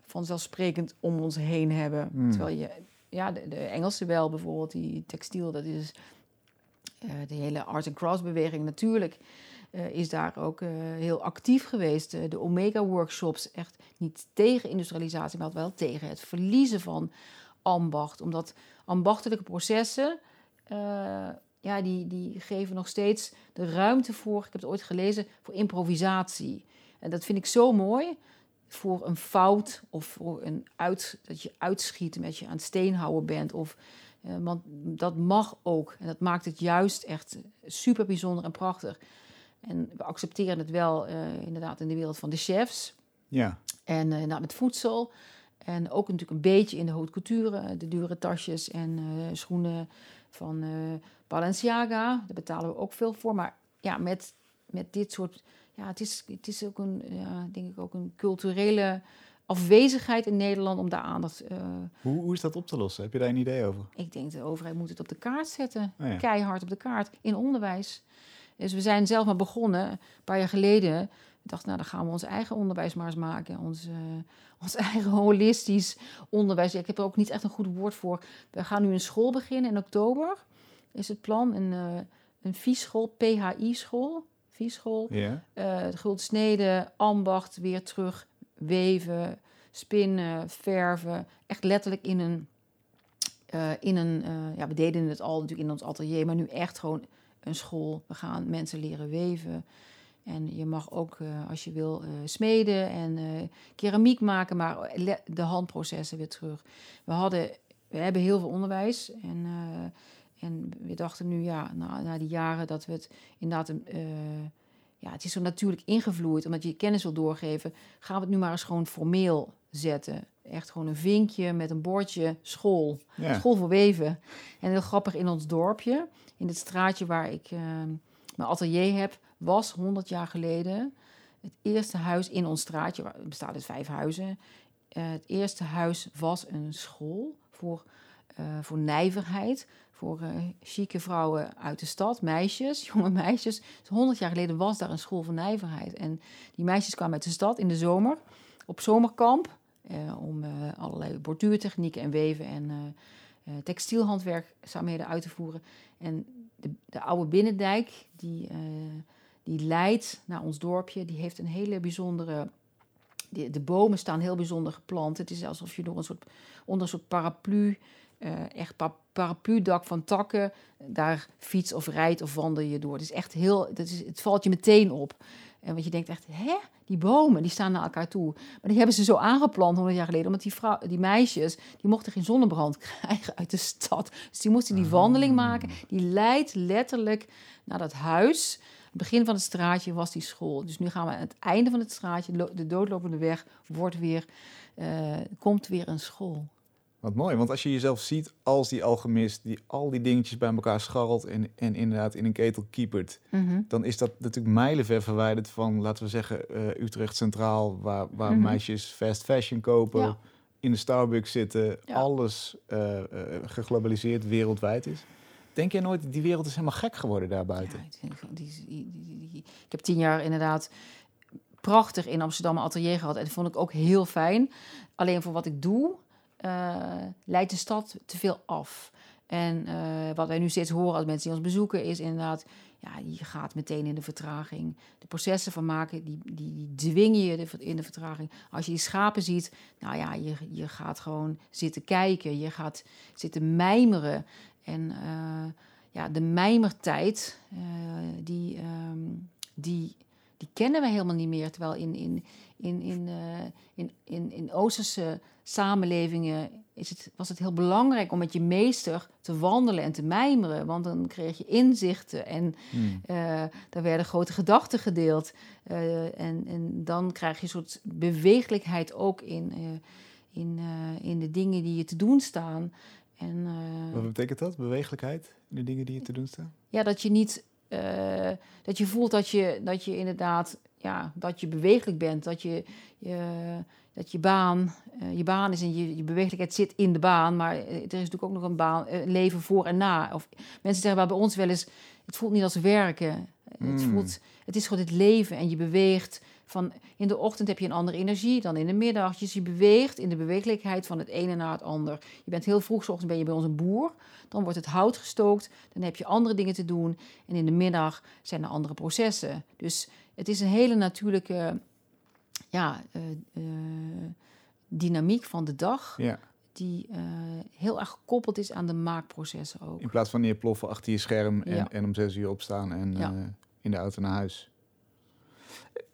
vanzelfsprekend om ons heen hebben. Hmm. Terwijl je, ja, de, de Engelsen wel bijvoorbeeld, die textiel, dat is uh, de hele art and crafts beweging natuurlijk. Uh, is daar ook uh, heel actief geweest. Uh, de Omega-workshops, echt niet tegen industrialisatie, maar wel tegen het verliezen van ambacht. Omdat ambachtelijke processen, ja, die, die geven nog steeds de ruimte voor, ik heb het ooit gelezen, voor improvisatie. En dat vind ik zo mooi. Voor een fout of voor een uit, dat je uitschiet met je aan het steenhouden bent. Of, want dat mag ook. En dat maakt het juist echt super bijzonder en prachtig. En we accepteren het wel uh, inderdaad in de wereld van de chefs. Ja. En uh, nou, met voedsel. En ook natuurlijk een beetje in de haute couture. De dure tasjes en uh, schoenen van Balenciaga. Daar betalen we ook veel voor. Maar ja, met, met dit soort... Ja, het is, het is ook een, ja, denk ik ook een culturele afwezigheid in Nederland om daar aandacht... hoe, hoe is dat op te lossen? Heb je daar een idee over? Ik denk de overheid moet het op de kaart zetten. Oh ja. Keihard op de kaart. In onderwijs. Dus we zijn zelf maar begonnen, een paar jaar geleden. Ik dacht, nou, dan gaan we ons eigen onderwijs maar eens maken. Ons, uh, ons eigen holistisch onderwijs. Ik heb er ook niet echt een goed woord voor. We gaan nu een school beginnen in oktober. Is het plan. Een, uh, een vieschool, PHI-school. Vieschool. Ja. Uh, snede, ambacht, weer terug. Weven, spinnen, verven. Echt letterlijk in een... in een ja, we deden het al natuurlijk in ons atelier, maar nu echt gewoon een school. We gaan mensen leren weven. En je mag ook, uh, als je wil, uh, smeden en uh, keramiek maken, maar de handprocessen weer terug. We, hadden, we hebben heel veel onderwijs. En, en we dachten nu, ja, na, na die jaren dat we het inderdaad... ja, het is zo natuurlijk ingevloeid, omdat je je kennis wil doorgeven. Gaan we het nu maar eens gewoon formeel zetten. Echt gewoon een vinkje met een bordje school. School voor weven. En heel grappig in ons dorpje in het straatje waar ik uh, mijn atelier heb, was 100 jaar geleden het eerste huis in ons straatje. Het bestaat uit vijf huizen. Uh, het eerste huis was een school voor, uh, voor nijverheid. Voor uh, chique vrouwen uit de stad, meisjes, jonge meisjes. Dus 100 jaar geleden was daar een school voor nijverheid. En die meisjes kwamen uit de stad in de zomer op zomerkamp. om allerlei borduurtechnieken en weven en textielhandwerkzaamheden uit te voeren. En de, de oude binnendijk, die, die leidt naar ons dorpje, die heeft een hele bijzondere. De, de bomen staan heel bijzonder geplant. Het is alsof je door een soort, onder een soort paraplu echt paraplu-dak van takken. Daar fiets of rijdt of wandel je door. Het is echt heel, dat is, het valt je meteen op. En want je denkt echt, hè, die bomen, die staan naar elkaar toe. Maar die hebben ze zo aangeplant 100 jaar geleden, omdat die, vrouw, die meisjes, die mochten geen zonnebrand krijgen uit de stad. Dus die moesten die wandeling ah. maken. Die leidt letterlijk naar dat huis. Het begin van het straatje was die school. Dus nu gaan we aan het einde van het straatje, de doodlopende weg, wordt weer, uh, komt weer een school. Wat mooi, want als je jezelf ziet als die alchemist die al die dingetjes bij elkaar scharrelt en, en inderdaad in een ketel kiepert, mhm. dan is dat natuurlijk mijlenver verwijderd van, laten we zeggen, uh, Utrecht Centraal, waar, waar mhm. meisjes fast fashion kopen, in de Starbucks zitten, alles uh, geglobaliseerd wereldwijd is. Denk je nooit, die wereld is helemaal gek geworden daarbuiten? Ik heb tien jaar inderdaad prachtig in Amsterdam een atelier gehad en dat vond ik ook heel fijn. Alleen voor wat ik doe, uh, leidt de stad te veel af. En uh, wat wij nu steeds horen als mensen die ons bezoeken, is inderdaad, ja, je gaat meteen in de vertraging. De processen van maken, die, die, die dwingen je in de vertraging. Als je die schapen ziet, nou ja, je, je gaat gewoon zitten kijken, je gaat zitten mijmeren. En uh, ja, de mijmertijd, die, um, die, die kennen we helemaal niet meer. Terwijl in, in, in, in, in, in, in Oosterse samenlevingen is het, was het heel belangrijk om met je meester te wandelen en te mijmeren. Want dan kreeg je inzichten en hmm. uh, daar werden grote gedachten gedeeld. Uh, en, en dan krijg je een soort bewegelijkheid ook in, uh, in, in de dingen die je te doen staan. En, Wat betekent dat, bewegelijkheid in de dingen die je te doen staan? Ja, dat je niet... dat je voelt dat je, dat je inderdaad ja, dat je bewegelijk bent, dat je, je dat je baan, uh, je baan is en je, je bewegelijkheid zit in de baan, maar er is natuurlijk ook nog een baan, een leven voor en na. Of mensen zeggen bij ons wel eens, het voelt niet als werken. Het, hmm. voelt, het is gewoon het leven en je beweegt. Van, in de ochtend heb je een andere energie dan in de middag. Dus je beweegt in de bewegelijkheid van het ene naar het ander. Je bent heel vroeg, s ochtends ben je bij ons een boer. Dan wordt het hout gestookt. Dan heb je andere dingen te doen. En in de middag zijn er andere processen. Dus het is een hele natuurlijke ja, uh, dynamiek van de dag. Ja. Die uh, heel erg gekoppeld is aan de maakprocessen ook. In plaats van neerploffen achter je scherm en, en om zes uur opstaan en in de auto naar huis.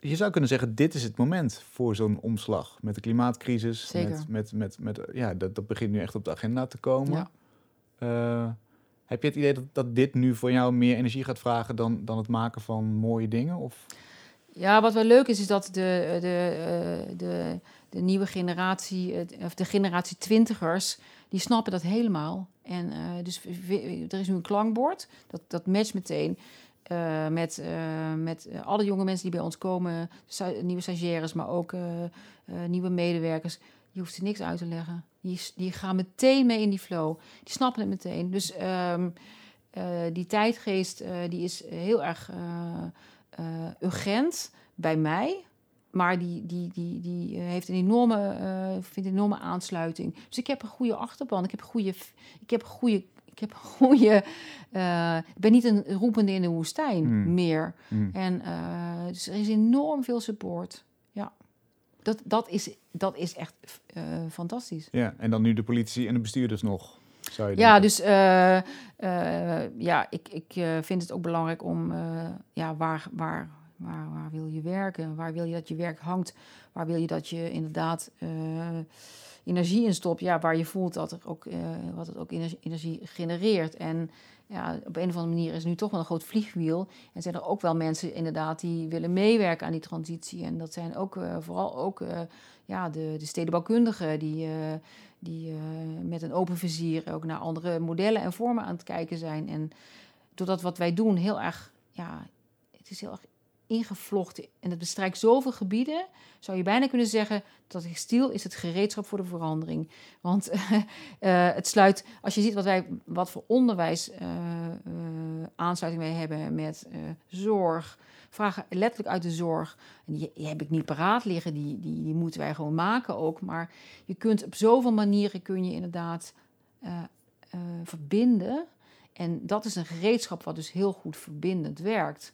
Je zou kunnen zeggen, dit is het moment voor zo'n omslag. Met de klimaatcrisis. Zeker. Met, met, met, met, ja, dat, dat begint nu echt op de agenda te komen. Ja. heb je het idee dat, dat dit nu voor jou meer energie gaat vragen dan, dan het maken van mooie dingen? Of? Ja, wat wel leuk is, is dat de, de, eh, de, de nieuwe generatie, of de generatie twintigers, die snappen dat helemaal. En uh, dus er is nu een klankbord, dat, dat matcht meteen. Uh, met, uh, met alle jonge mensen die bij ons komen, nieuwe stagiaires, maar ook nieuwe medewerkers. Je hoeft ze niks uit te leggen. Die, die gaan meteen mee in die flow. Die snappen het meteen. Dus um, die tijdgeest die is heel erg urgent bij mij. Maar die, die, die, die eh, heeft een enorme, vindt een enorme aansluiting. Dus ik heb een goede achterban. Ik heb goede. Ik heb goede. Ik heb een goede. Uh, ik ben niet een roepende in de woestijn hmm. meer. Hmm. En uh, dus er is enorm veel support. Ja. Dat, dat, is, dat is echt fantastisch. Ja, en dan nu de politie en de bestuurders nog ja, dus uh, uh, ja, ik, ik vind het ook belangrijk om, ja, waar, waar, waar, waar wil je werken? Waar wil je dat je werk hangt? Waar wil je dat je inderdaad energie in stopt? Ja, waar je voelt dat, er ook, wat het ook energie, genereert. En ja, op een of andere manier is nu toch wel een groot vliegwiel. En zijn er ook wel mensen inderdaad die willen meewerken aan die transitie. En dat zijn ook vooral ook ja, de, de stedenbouwkundigen die die met een open vizier ook naar andere modellen en vormen aan het kijken zijn. En doordat wat wij doen heel erg, ja, het is heel erg ingevlochten en het bestrijkt zoveel gebieden, zou je bijna kunnen zeggen dat textiel is het gereedschap voor de verandering. Want uh, het sluit, als je ziet wat wij, wat voor onderwijs uh, aansluiting wij hebben met zorg, vragen letterlijk uit de zorg. En die, heb ik niet paraat liggen, die, die, die, moeten wij gewoon maken ook. Maar je kunt op zoveel manieren kun je inderdaad verbinden. En dat is een gereedschap wat dus heel goed verbindend werkt.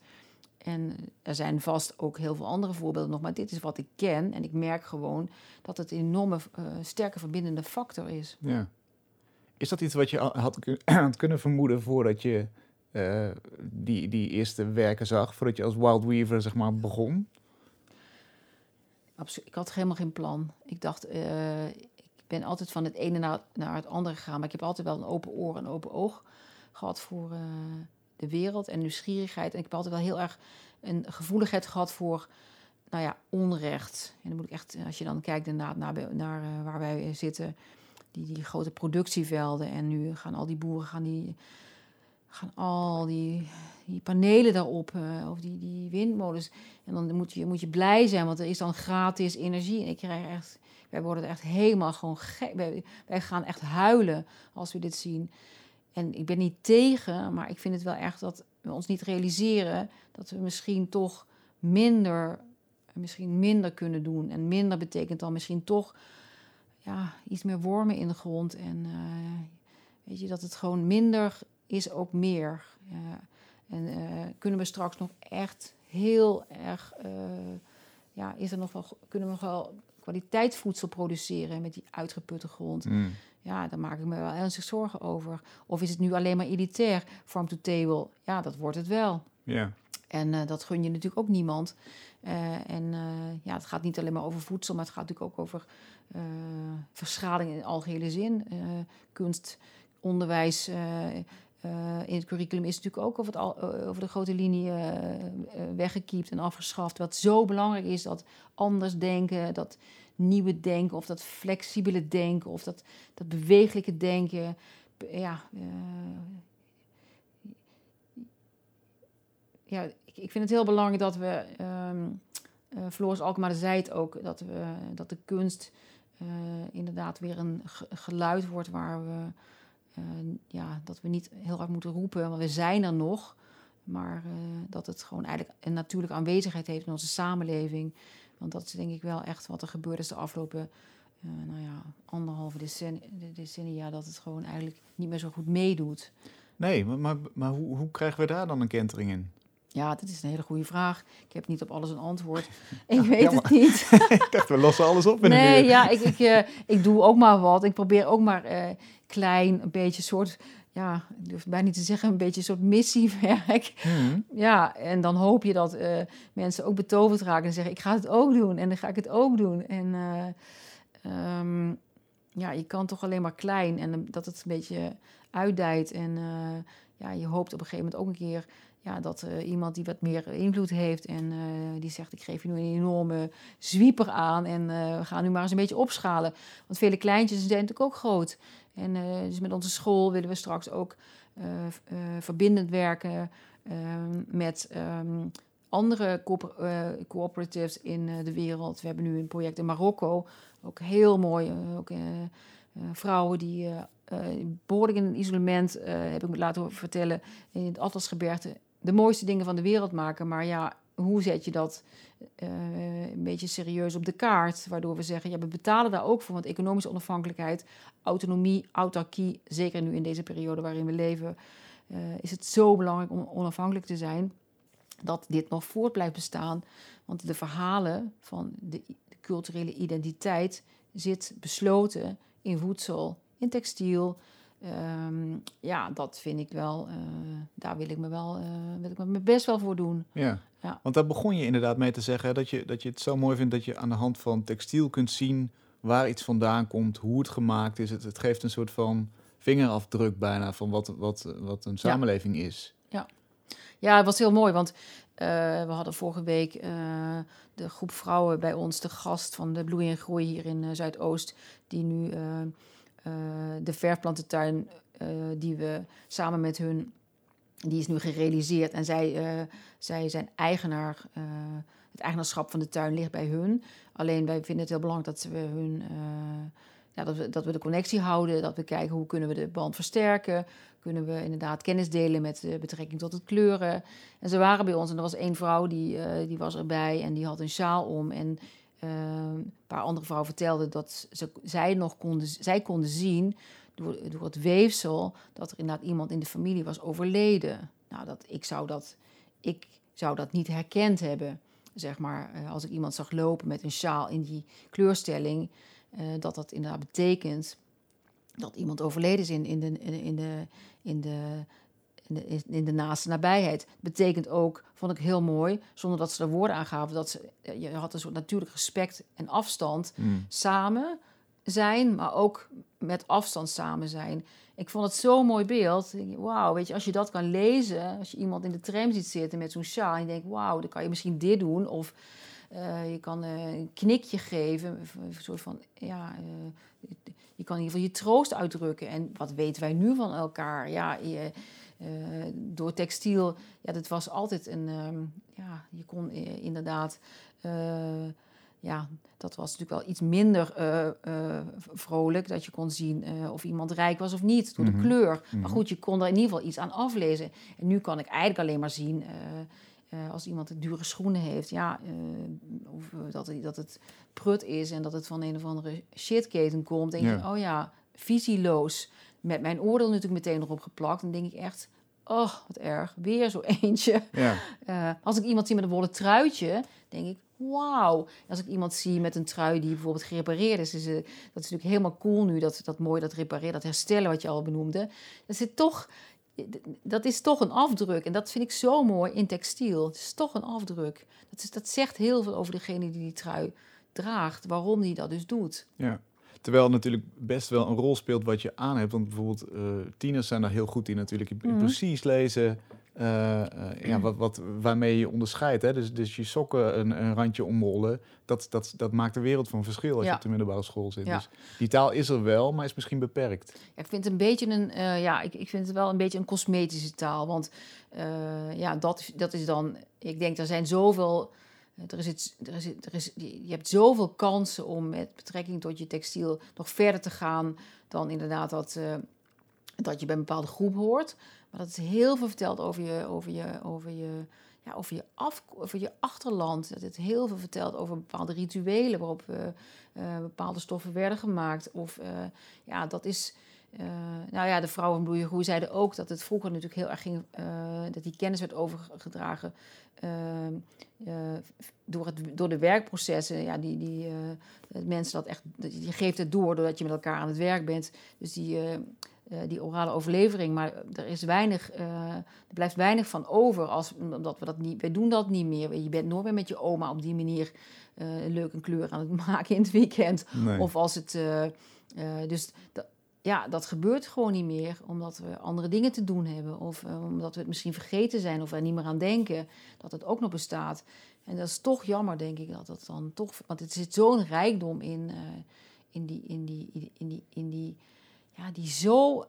En er zijn vast ook heel veel andere voorbeelden nog, maar dit is wat ik ken. En ik merk gewoon dat het een enorme uh, sterke verbindende factor is. Ja. Is dat iets wat je had, had kunnen vermoeden voordat je uh, die, die eerste werken zag, voordat je als Wild Weaver zeg maar, begon? Absoluut. Ik had helemaal geen plan. Ik dacht, uh, ik ben altijd van het ene naar, naar het andere gegaan. Maar ik heb altijd wel een open oor en open oog gehad voor de wereld en nieuwsgierigheid. En ik heb altijd wel heel erg een gevoeligheid gehad voor nou ja, onrecht. En dan moet ik echt, als je dan kijkt naar, naar, naar uh, waar wij zitten, die, die grote productievelden. En nu gaan al die boeren gaan die gaan al die, die panelen daarop, uh, of die, die windmolens. En dan moet je, moet je blij zijn, want er is dan gratis energie. En ik krijg echt, wij worden echt helemaal gewoon gek. Wij gaan echt huilen als we dit zien. En ik ben niet tegen, maar ik vind het wel echt dat we ons niet realiseren dat we misschien toch minder, misschien minder kunnen doen. En minder betekent dan misschien toch ja, iets meer wormen in de grond. En uh, weet je, dat het gewoon minder is ook meer. en uh, kunnen we straks nog echt heel erg, uh, ja, is er nog wel, kunnen we nog wel kwaliteitsvoedsel produceren met die uitgeputte grond? Mm. Ja, daar maak ik me wel ernstig zorgen over. Of is het nu alleen maar elitair, farm to table? Ja, dat wordt het wel. Ja. En uh, dat gun je natuurlijk ook niemand. Uh, en uh, ja, het gaat niet alleen maar over voedsel, maar het gaat natuurlijk ook over verschaling in algehele zin. kunst, onderwijs, in het curriculum is natuurlijk ook over, het al, eh, over de grote linie weggekiept en afgeschaft. Wat zo belangrijk is, dat anders denken, dat nieuwe denken, of dat flexibele denken, of dat, dat bewegelijke denken. Ja, ja ik, ik, vind het heel belangrijk dat we, um, Floris Alkmaar zei het ook, dat, we, dat de kunst inderdaad weer een geluid wordt waar we ja, dat we niet heel hard moeten roepen, want we zijn er nog. Maar dat het gewoon eigenlijk een natuurlijke aanwezigheid heeft in onze samenleving. Want dat is denk ik wel echt wat er gebeurd is de afgelopen uh, nou ja, anderhalve decennia, decennia. Dat het gewoon eigenlijk niet meer zo goed meedoet. Nee, maar, maar, maar hoe, hoe krijgen we daar dan een kentering in? Ja, dat is een hele goede vraag. Ik heb niet op alles een antwoord. Ik weet het niet. ik dacht, we lossen alles op in Nee, ja, ik, ik, uh, ik doe ook maar wat. Ik probeer ook maar uh, klein, een beetje soort... Ja, ik durf bijna niet te zeggen, een beetje een soort missiewerk. Mm. Ja, en dan hoop je dat uh, mensen ook betoverd raken en zeggen... ik ga het ook doen en dan ga ik het ook doen. En um, ja, je kan toch alleen maar klein en dat het een beetje uitdijt. En ja, je hoopt op een gegeven moment ook een keer ja, dat iemand die wat meer invloed heeft en die zegt: Ik geef je nu een enorme zwieper aan en we gaan nu maar eens een beetje opschalen. Want vele kleintjes zijn natuurlijk ook groot. En dus met onze school willen we straks ook verbindend werken met um, andere co cooperatives in de wereld. We hebben nu een project in Marokko, ook heel mooi. ook, vrouwen die behoorlijk in een isolement, heb ik me laten vertellen, in het Atlasgebergte de mooiste dingen van de wereld maken. Maar ja, hoe zet je dat uh, een beetje serieus op de kaart? Waardoor we zeggen, ja, we betalen daar ook voor. Want economische onafhankelijkheid, autonomie, autarkie, zeker nu in deze periode waarin we leven, uh, is het zo belangrijk om onafhankelijk te zijn. Dat dit nog voort blijft bestaan. Want de verhalen van de, culturele identiteit zit besloten in voedsel, in textiel, Um, ja, dat vind ik wel, uh, daar wil ik me wel, uh, wil ik me best wel voor doen. Ja. Ja, want daar begon je inderdaad mee te zeggen dat je, dat je het zo mooi vindt dat je aan de hand van textiel kunt zien waar iets vandaan komt, hoe het gemaakt is. Het, het geeft een soort van vingerafdruk bijna van wat, wat, wat een samenleving is. Ja. ja, het was heel mooi, want uh, we hadden vorige week de groep vrouwen bij ons, de gast van de Bloei en Groei hier in Zuidoost, die nu uh, de verfplantentuin uh, die we samen met hun, die is nu gerealiseerd. En zij, uh, zij zijn eigenaar, het eigenaarschap van de tuin ligt bij hun. Alleen wij vinden het heel belangrijk dat we hun... Ja, dat, we, dat we de connectie houden, dat we kijken hoe kunnen we de band versterken. Kunnen we inderdaad kennis delen met betrekking tot het kleuren. En ze waren bij ons en er was één vrouw die, die was erbij en die had een sjaal om. En een paar andere vrouwen vertelden dat ze, zij nog konden, zij konden zien door, door het weefsel dat er inderdaad iemand in de familie was overleden. Nou, dat, ik, zou dat, ik zou dat niet herkend hebben, zeg maar, eh, als ik iemand zag lopen met een sjaal in die kleurstelling, uh, dat dat inderdaad betekent dat iemand overleden is in, in, de, in, de, in, de, in, de, in de naaste nabijheid. Betekent ook, vond ik heel mooi, zonder dat ze er woorden aan gaven, dat ze, je had een soort natuurlijk respect en afstand Mm. samen zijn, maar ook met afstand samen zijn. Ik vond het zo'n mooi beeld. Wauw, weet je, als je dat kan lezen, als je iemand in de tram ziet zitten met zo'n sjaal, en je denkt, wauw, dan kan je misschien dit doen, of eh, je kan eh, een knikje geven, een soort van, ja, eh, je kan in ieder geval je troost uitdrukken. En wat weten wij nu van elkaar? Ja, je, door textiel, ja, dat was altijd een, ehm, ja, je kon inderdaad, ja, dat was natuurlijk wel iets minder eh, eh, vrolijk, dat je kon zien eh, of iemand rijk was of niet, door de Mhm. kleur. Mhm. Maar goed, je kon er in ieder geval iets aan aflezen. En nu kan ik eigenlijk alleen maar zien, als iemand dure schoenen heeft, ja, of dat, het- dat het prut is en dat het van een of andere shitketen komt. denk je, Ja. oh ja, visieloos. Met mijn oordeel natuurlijk meteen erop geplakt. Dan denk ik echt, oh, wat erg, weer zo eentje. Ja. Als ik iemand zie met een wollen truitje, denk ik, wauw. Als ik iemand zie met een trui die bijvoorbeeld gerepareerd is, is dat is natuurlijk helemaal cool nu, dat, dat mooi, dat repareren, dat herstellen wat je al benoemde. Dat zit toch, dat is toch een afdruk. En dat vind ik zo mooi in textiel. Het is toch een afdruk. Dat, is, dat zegt heel veel over degene die die trui draagt, waarom die dat dus doet. Ja. Terwijl het natuurlijk best wel een rol speelt wat je aan hebt. Want bijvoorbeeld eh, tieners zijn daar heel goed in natuurlijk. Je Mhm. Precies lezen. Eh, ja, wat, wat, waarmee je onderscheidt. Hè? Dus, dus je sokken een, een randje omrollen. Dat, dat, dat maakt een wereld van verschil als Ja. je op de middelbare school zit. Ja. Dus die taal is er wel, maar is misschien beperkt. Ja, ik vind het een beetje een, eh, ja, ik, ik vind het wel een beetje een cosmetische taal. Want ja, dat, is- dat is dan, ik denk, er zijn zoveel, er is iets, er is, er is, je hebt zoveel kansen om met betrekking tot je textiel nog verder te gaan dan inderdaad dat, dat je bij een bepaalde groep hoort. Dat is heel veel verteld over je, over je, over je, ja, over je, af, over je achterland. Dat het heel veel vertelt over bepaalde rituelen waarop eh, eh, bepaalde stoffen werden gemaakt. Of eh, ja, dat is. nou ja, de vrouwen van Bloei en Groei zeiden ook dat het vroeger natuurlijk heel erg ging, dat die kennis werd overgedragen door, het, door de werkprocessen. Ja, die, die, mensen dat echt, je geeft het door doordat je met elkaar aan het werk bent. Dus die, eh, die orale overlevering, maar er is weinig, eh, er blijft weinig van over als, omdat we dat niet, wij doen dat niet meer. Je bent nooit meer met je oma op die manier eh, een leuke kleur aan het maken in het weekend. Nee. Of als het. dus ja, dat gebeurt gewoon niet meer, omdat we andere dingen te doen hebben. Of omdat we het misschien vergeten zijn of er niet meer aan denken dat het ook nog bestaat. En dat is toch jammer, denk ik, dat dat dan toch. Want het zit zo'n rijkdom in, in die. In die, in die, in die ja, die zo.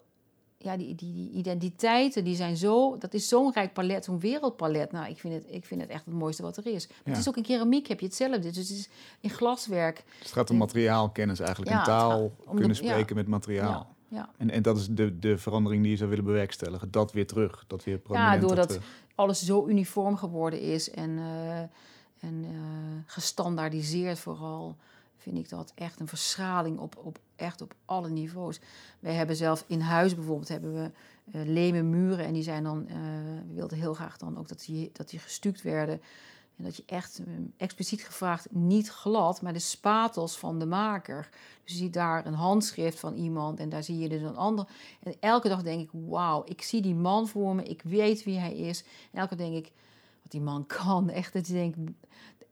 Ja, die, die, die identiteiten, die zijn zo. Dat is zo'n rijk palet, zo'n wereldpalet. Nou, ik vind, het, ik vind het echt het mooiste wat er is. Maar Ja. Het is ook in keramiek, heb je hetzelfde. Dus het is in glaswerk. Dus het gaat om materiaalkennis eigenlijk. Ja, een het taal de- kunnen ja. spreken met materiaal. Ja, ja. En, en dat is de, de verandering die je zou willen bewerkstelligen. Dat weer terug. Dat weer prominenter doordat- terug. alles zo uniform geworden is en, eh, en eh, gestandaardiseerd vooral, vind ik dat echt een verschraling op, op, echt op alle niveaus. Wij hebben zelf in huis bijvoorbeeld hebben we eh lemen muren en die zijn dan, eh, we wilden heel graag dan ook dat die, dat die gestuukt werden. En dat je echt eh, expliciet gevraagd, niet glad, maar de spatels van de maker. Dus je ziet daar een handschrift van iemand en daar zie je dus een ander. En elke dag denk ik, wauw, ik zie die man voor me, ik weet wie hij is. En elke dag denk ik, wat die man kan, echt. Dat je denkt,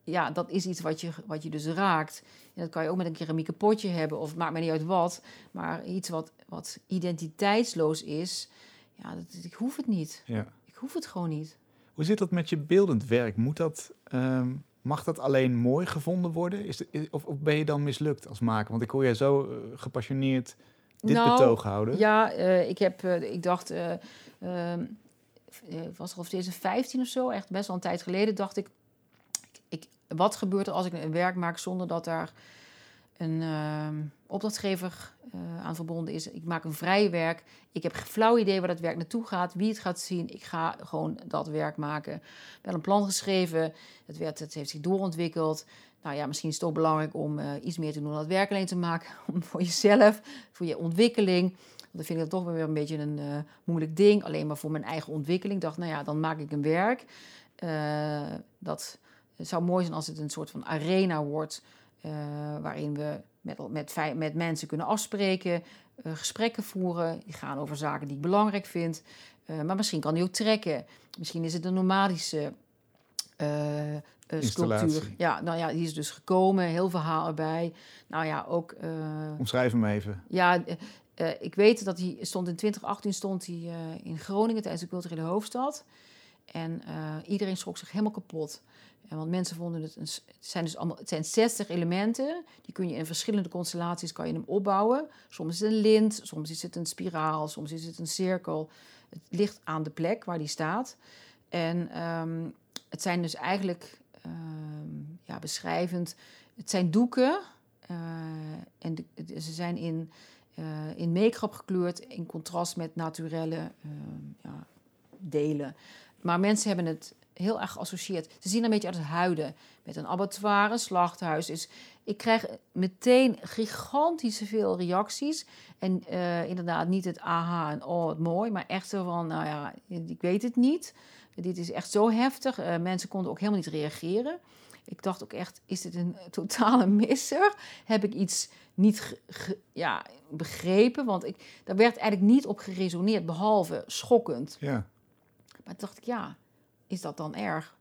ja, dat is iets wat je, wat je dus raakt. En dat kan je ook met een keramieke potje hebben, of het maakt me niet uit wat. Maar iets wat, wat identiteitsloos is, ja, dat, ik hoef het niet. Ja. Ik hoef het gewoon niet. Hoe zit dat met je beeldend werk? Moet dat, ehm, mag dat alleen mooi gevonden worden? Is of, of ben je dan mislukt als maker? Want ik hoor je zo eh, gepassioneerd dit Nou, betoog houden. Ja, eh, ik heb, eh, ik dacht, eh ehm, eh, was er of 2015 of zo, echt best wel een tijd geleden, dacht ik, wat gebeurt er als ik een werk maak zonder dat daar een ehm, opdrachtgever eh, aan verbonden is? Ik maak een vrij werk. Ik heb geen flauw idee waar dat werk naartoe gaat, wie het gaat zien. Ik ga gewoon dat werk maken. Wel een plan geschreven. Het, werd, het heeft zich doorontwikkeld. Nou ja, misschien is het ook belangrijk om eh, iets meer te doen dan het werk alleen te maken. Voor jezelf, voor je ontwikkeling. Want dan vind ik dat toch weer een beetje een eh, moeilijk ding. Alleen maar voor mijn eigen ontwikkeling. Ik dacht, nou ja, dan maak ik een werk. Dat het zou mooi zijn als het een soort van arena wordt. eh, waarin we met, met, met mensen kunnen afspreken, gesprekken voeren. Die gaan over zaken die ik belangrijk vind. maar misschien kan hij ook trekken. Misschien is het een nomadische sculptuur. Ja, nou ja, die is dus gekomen, heel verhaal erbij. Nou ja, ook. Omschrijf hem even. Ja, ik weet dat hij stond in 2018 stond hij in Groningen tijdens de culturele hoofdstad. En iedereen schrok zich helemaal kapot. En want mensen vonden het, een, het zijn dus allemaal, het zijn 60 elementen. Die kun je in verschillende constellaties kan je hem opbouwen. Soms is het een lint, soms is het een spiraal, soms is het een cirkel. Het ligt aan de plek waar die staat. En um, het zijn dus eigenlijk Ehm, ja, beschrijvend. Het zijn doeken uh, en ze zijn in, uh, in make-up gekleurd in contrast met naturelle ehm, ja, delen. Maar mensen hebben het heel erg geassocieerd. Ze zien een beetje uit het huiden. Met een abattoir, een slachthuis. Dus ik krijg meteen gigantische veel reacties. En uh, inderdaad niet het aha en oh, wat mooi. Maar echt zo van, nou ja, ik weet het niet. Dit is echt zo heftig. Uh, mensen konden ook helemaal niet reageren. Ik dacht ook echt, is dit een totale misser? Heb ik iets niet ja, begrepen? Want ik, daar werd eigenlijk niet op geresoneerd, behalve schokkend. Ja. Maar toen dacht ik, ja, is dat dan erg?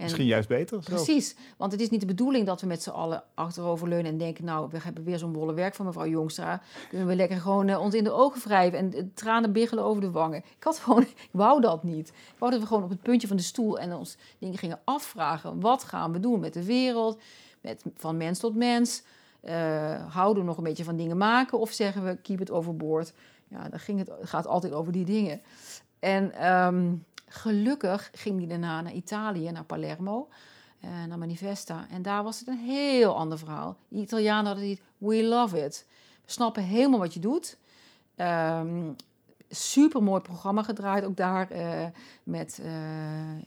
En Misschien juist beter. Precies, want het is niet de bedoeling dat we met z'n allen achteroverleunen en denken... nou, we hebben weer zo'n bolle werk van mevrouw Jongstra. Kunnen we lekker gewoon uh, ons in de ogen wrijven en uh, tranen biggelen over de wangen. Ik had gewoon, ik wou dat niet. Ik wou dat we gewoon op het puntje van de stoel en ons dingen gingen afvragen. Wat gaan we doen met de wereld, met, van mens tot mens? Uh, houden we nog een beetje van dingen maken of zeggen we keep it overboord? Ja, dan ging het, gaat altijd over die dingen. En... Um, Gelukkig ging hij daarna naar Italië, naar Palermo, uh, naar Manifesta. En daar was het een heel ander verhaal. De Italianen hadden het, we love it. We snappen helemaal wat je doet. Um, super mooi programma gedraaid, ook daar uh, met uh,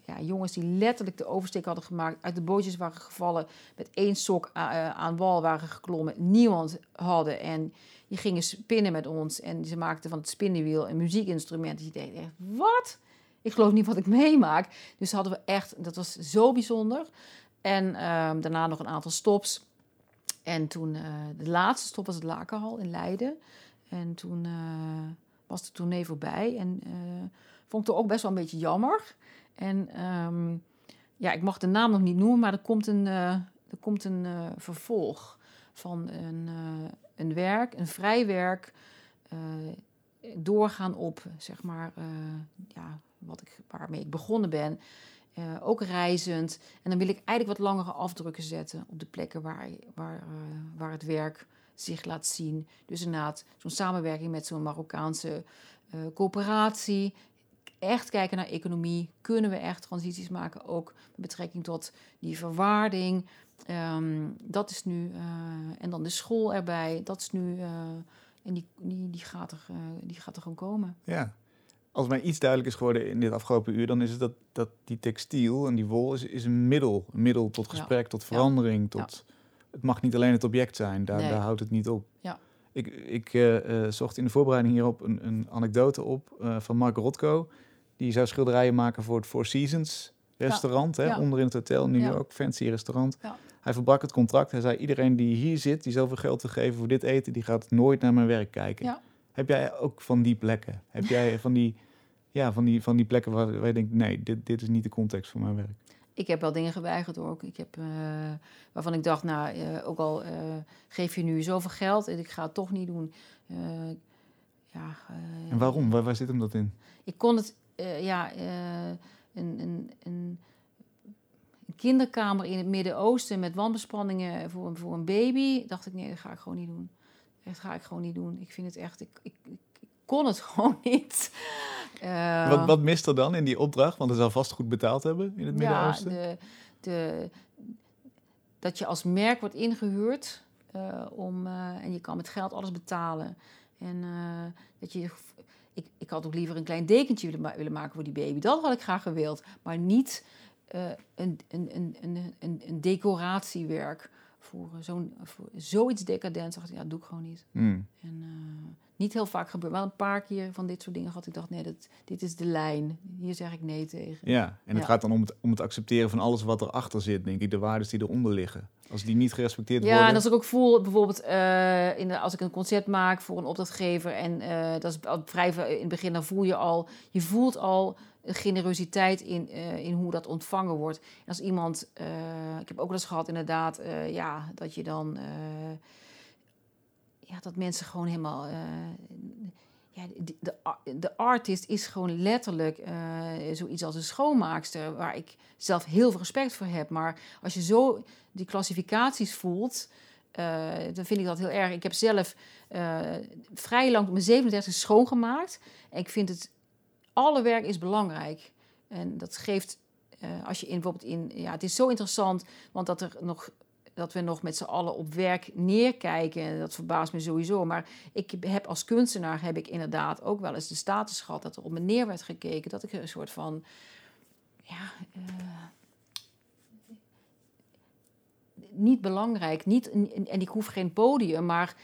ja, jongens die letterlijk de oversteek hadden gemaakt, uit de bootjes waren gevallen, met één sok aan wal waren geklommen, niemand hadden en die gingen spinnen met ons en ze maakten van het spinnenwiel een muziekinstrument. Dus je denkt echt, wat? Ik geloof niet wat ik meemaak. Dus hadden we echt, dat was zo bijzonder. En um, daarna nog een aantal stops. En toen, uh, de laatste stop was het Lakenhal in Leiden. En toen uh, was de tournee voorbij. En uh, vond ik het ook best wel een beetje jammer. En um, ja, ik mag de naam nog niet noemen, maar er komt een, er komt een vervolg van een, een werk, een vrij werk. Doorgaan op, zeg maar, ja, wat ik, waarmee ik begonnen ben. Uh, ook reizend. En dan wil ik eigenlijk wat langere afdrukken zetten op de plekken waar, waar, uh, waar het werk zich laat zien. Dus inderdaad, zo'n samenwerking met zo'n Marokkaanse coöperatie. Echt kijken naar economie. Kunnen we echt transities maken? Ook met betrekking tot die verwaarding. Um, dat is nu. en dan de school erbij. Dat is nu. En die, die, die, gaat er, die gaat er gewoon komen. Ja, als mij iets duidelijk is geworden in dit afgelopen uur, dan is het dat, dat die textiel en die wol is, is een middel. Een middel tot gesprek, tot verandering. Tot, Het mag niet alleen het object zijn, daar, daar houdt het niet op. Ja. Ik, ik uh, zocht in de voorbereiding hierop een, een anekdote op uh, van Mark Rotko. Die zou schilderijen maken voor het Four Seasons restaurant, hè, onder in het hotel New York, fancy restaurant. Hij verbrak het contract. Hij zei, iedereen die hier zit, die zoveel geld te geven voor dit eten, die gaat nooit naar mijn werk kijken. Heb jij ook van die plekken? Heb jij van die, ja, van die, van die plekken waar, waar je denkt, nee, dit, dit is niet de context voor mijn werk? Ik heb wel dingen geweigerd hoor. Ik heb, uh, waarvan ik dacht, nou, uh, ook al uh, geef je nu zoveel geld en ik ga het toch niet doen. ja, en waarom? Waar, waar zit hem dat in? Ik kon het, ja, een, een, een, een kinderkamer in het Midden-Oosten met wandbespanningen voor, voor een baby. Dacht ik, nee, dat ga ik gewoon niet doen. Dat ga ik gewoon niet doen. Ik vind het echt, ik, ik, ik kon het gewoon niet. Uh, wat, wat mist er dan in die opdracht? Want het zal vast goed betaald hebben in het Midden-Oosten. Ja, de, de, dat je als merk wordt ingehuurd uh, om, uh, en je kan met geld alles betalen. En dat je, ik, ik had ook liever een klein dekentje willen, willen maken voor die baby. Dat had ik graag gewild. Maar niet een, een, een, een, een, een decoratiewerk voor, zo'n, voor zoiets decadent. Dacht ik, ja, doe ik gewoon niet. Mm. En niet heel vaak gebeurd. Wel een paar keer van dit soort dingen had ik dacht, nee, dat, dit is de lijn. Hier zeg ik nee tegen. Ja, en het gaat dan om het, om het accepteren van alles wat erachter zit, denk ik. De waarden die eronder liggen. Als die niet gerespecteerd worden. Ja, en als ik ook voel, bijvoorbeeld uh, in de, als ik een concert maak voor een opdrachtgever... en uh, dat is vrij in het begin, dan voel je al... je voelt al generositeit in, uh, in hoe dat ontvangen wordt. En als iemand... ik heb ook wel eens gehad inderdaad, ja, dat je dan ja, dat mensen gewoon helemaal. Ja, de, de, de, artist is gewoon letterlijk uh, zoiets als een schoonmaakster, waar ik zelf heel veel respect voor heb. Maar als je zo die klassificaties voelt, uh, dan vind ik dat heel erg. Ik heb zelf vrij lang mijn 37 schoongemaakt. En ik vind het, alle werk is belangrijk. En dat geeft als je in, bijvoorbeeld in, ja, het is zo interessant, want dat er nog dat we nog met z'n allen op werk neerkijken. Dat verbaast me sowieso. Maar ik heb als kunstenaar heb ik inderdaad ook wel eens de status gehad dat er op me neer werd gekeken. Dat ik een soort van. Ja. Niet belangrijk. Niet, en ik hoef geen podium, maar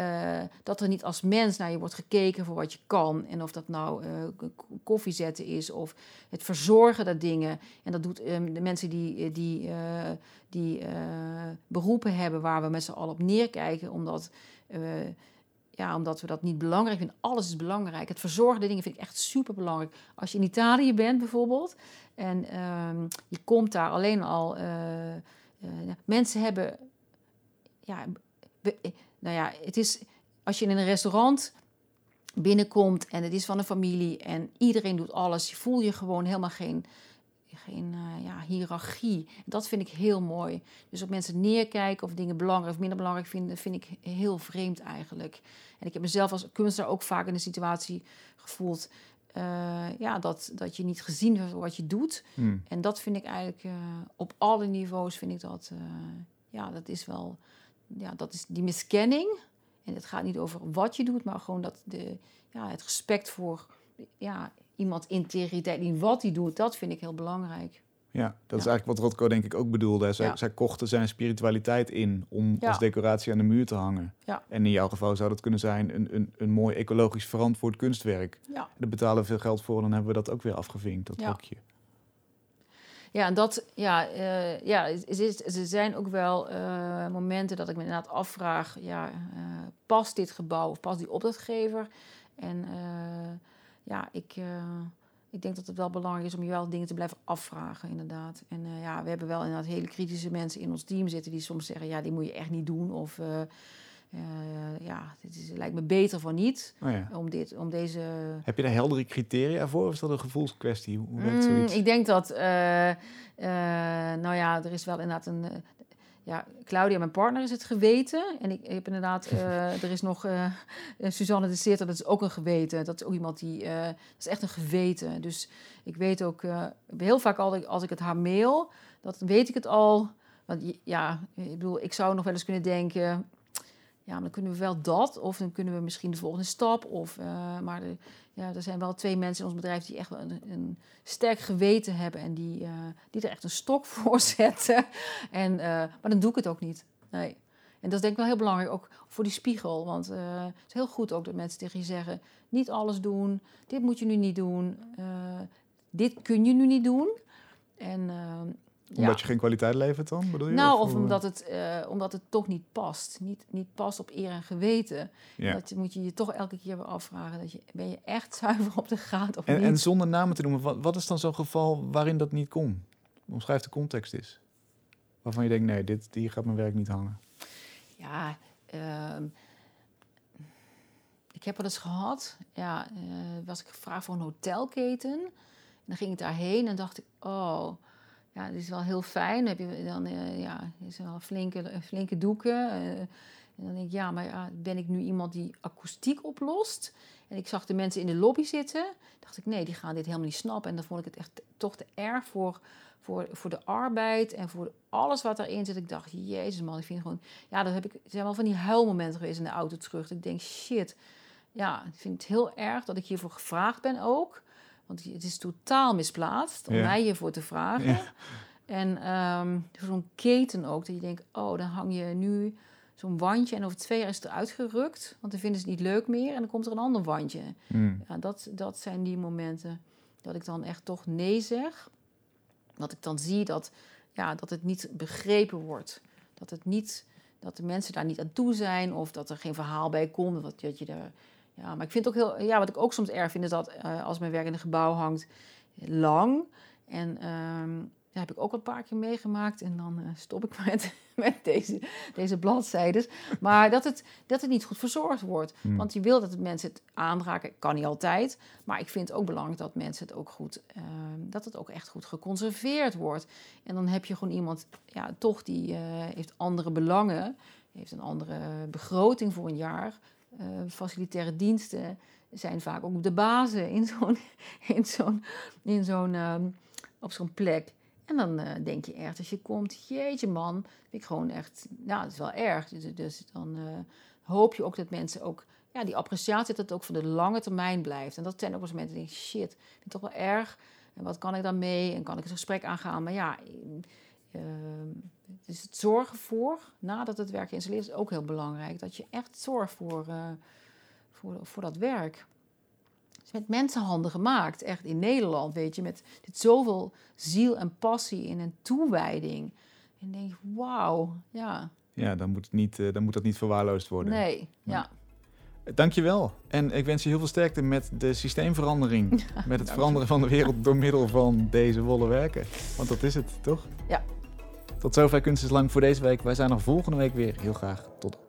uh, dat er niet als mens naar je wordt gekeken voor wat je kan. En of dat nou uh, koffie zetten is of het verzorgen dat dingen. En dat doet um, de mensen die, eh, die, die beroepen hebben waar we met z'n allen op neerkijken. Omdat, ja, omdat we dat niet belangrijk vinden. Alles is belangrijk. Het verzorgen de dingen vind ik echt super belangrijk. Als je in Italië bent bijvoorbeeld en um, je komt daar alleen al. Mensen hebben. Ja, nou ja, het is als je in een restaurant binnenkomt en het is van een familie en iedereen doet alles, voel je gewoon helemaal geen, geen uh, ja, hiërarchie. Dat vind ik heel mooi. Dus op mensen neerkijken of dingen belangrijk of minder belangrijk vinden, vind ik heel vreemd eigenlijk. En ik heb mezelf als kunstenaar ook vaak in de situatie gevoeld. Uh, ja, dat, dat je niet gezien wordt wat je doet. Hmm. En dat vind ik eigenlijk uh, op alle niveaus vind ik dat. ja, dat is wel ja, dat is die miskenning. En het gaat niet over wat je doet, maar gewoon dat de, ja, het respect voor ja, iemand integriteit in wat hij doet, dat vind ik heel belangrijk. Ja, dat is eigenlijk wat Rotko denk ik ook bedoelde. Zij, zij kochten zijn spiritualiteit in om als decoratie aan de muur te hangen. En in jouw geval zou dat kunnen zijn een, een, een mooi ecologisch verantwoord kunstwerk. Ja. Daar betalen we veel geld voor en dan hebben we dat ook weer afgevinkt, dat hokje. Ja, en dat, ja, uh, ja er zijn ook wel uh, momenten dat ik me inderdaad afvraag, ja, uh, past dit gebouw of past die opdrachtgever? En ja, ik, ik denk dat het wel belangrijk is om je wel dingen te blijven afvragen, inderdaad. En ja, we hebben wel inderdaad hele kritische mensen in ons team zitten die soms zeggen, ja, die moet je echt niet doen. Of uh, ja, het is, lijkt me beter van niet oh ja. om, dit, om deze... Heb je daar heldere criteria voor of is dat een gevoelskwestie? Hoe werkt mm, zoiets? Ik denk dat, nou ja, er is wel inderdaad een... ja, Claudia, mijn partner, is het geweten. En ik, ik heb inderdaad, er is nog Suzanne de Seerter, dat is ook een geweten. Dat is ook iemand die, dat is echt een geweten. Dus ik weet ook, heel vaak ik, als ik het haar mail, dat weet ik het al. Want ja, ik bedoel, ik zou nog wel eens kunnen denken ja, dan kunnen we wel dat. Of dan kunnen we misschien de volgende stap. Of, uh, maar de, ja, er zijn wel twee mensen in ons bedrijf die echt een, een sterk geweten hebben. En die, uh, die er echt een stok voor zetten. En, uh, maar dan doe ik het ook niet. Nee. En dat is denk ik wel heel belangrijk, ook voor die spiegel. Want het is heel goed ook dat mensen tegen je zeggen... niet alles doen, dit moet je nu niet doen... dit kun je nu niet doen. En omdat je geen kwaliteit levert dan, bedoel je? Nou, of, omdat, het, uh, omdat het toch niet past. Niet, niet past op eer en geweten. Ja. Dat moet je je toch elke keer weer afvragen. Dat je, ben je echt zuiver op de graad of en, niet? En zonder namen te noemen, wat, wat is dan zo'n geval waarin dat niet kon? Omschrijf de context is. Waarvan je denkt, nee, dit, hier gaat mijn werk niet hangen. Ja, uh, ik heb wel eens gehad. Ja, uh, was ik gevraagd voor een hotelketen. En dan ging ik daarheen en dacht ik, oh ja, dat is wel heel fijn. Dan heb je dan, uh, ja, is wel flinke, flinke doeken. Uh, en dan denk ik, ja, maar ja, ben ik nu iemand die akoestiek oplost? En ik zag de mensen in de lobby zitten. dacht ik, nee, die gaan dit helemaal niet snappen. En dan vond ik het echt toch te erg voor, voor, voor de arbeid en voor alles wat erin zit. Ik dacht, jezus man, ik vind gewoon... Ja, dan heb ik, zijn wel van die huilmomenten geweest in de auto terug. Dat ik denk, shit, ja, ik vind het heel erg dat ik hiervoor gevraagd ben ook. Want het is totaal misplaatst om mij hiervoor te vragen. En um, zo'n keten ook, dat je denkt, oh, dan hang je nu zo'n wandje en over twee jaar is het eruit gerukt, want dan vinden ze het niet leuk meer en dan komt er een ander wandje. Hmm. Ja, dat, dat zijn die momenten dat ik dan echt toch nee zeg. Dat ik dan zie dat, ja, dat het niet begrepen wordt. Dat, het niet, dat de mensen daar niet aan toe zijn of dat er geen verhaal bij komt. Dat, dat je daar, ja, maar ik vind ook heel, ja, wat ik ook soms erg vind is dat eh, als mijn werk in een gebouw hangt, lang. En ehm, daar heb ik ook een paar keer meegemaakt. En dan eh, stop ik met, met deze, deze bladzijden. Maar dat het, dat het niet goed verzorgd wordt. Hmm. Want je wil dat het mensen het aanraken. Kan niet altijd. Maar ik vind het ook belangrijk dat mensen het ook goed... ehm, dat het ook echt goed geconserveerd wordt. En dan heb je gewoon iemand... Ja, toch die eh, heeft andere belangen. Heeft een andere begroting voor een jaar. Eh, facilitaire diensten zijn vaak ook de bazen in zo'n... In zo'n, in zo'n ehm, op zo'n plek. En dan eh, denk je echt, als je komt, jeetje man, ik gewoon echt, nou, dat is wel erg. Dus, dus dan eh, hoop je ook dat mensen ook, ja, die appreciatie, dat het ook voor de lange termijn blijft. En dat zijn ook wel mensen die denken, shit, vind ik toch wel erg. En wat kan ik dan mee? En kan ik het gesprek aangaan? Maar ja, eh, dus het zorgen voor, nadat het werk geïnstalleerd is, ook heel belangrijk. Dat je echt zorgt voor, eh, voor, voor dat werk. Het is met mensenhanden gemaakt, echt in Nederland, weet je. Met dit zoveel ziel en passie in een toewijding. En denk je, wauw, ja. Ja, dan moet, het niet, eh, dan moet dat niet verwaarloosd worden. Nee, ja. Dankjewel. En ik wens je heel veel sterkte met de systeemverandering. met het veranderen van de wereld door middel van deze wollen werken. Want dat is het, toch? Ja. Tot zover Kunst is Lang voor deze week. Wij zijn er volgende week weer. Heel graag. Tot dan.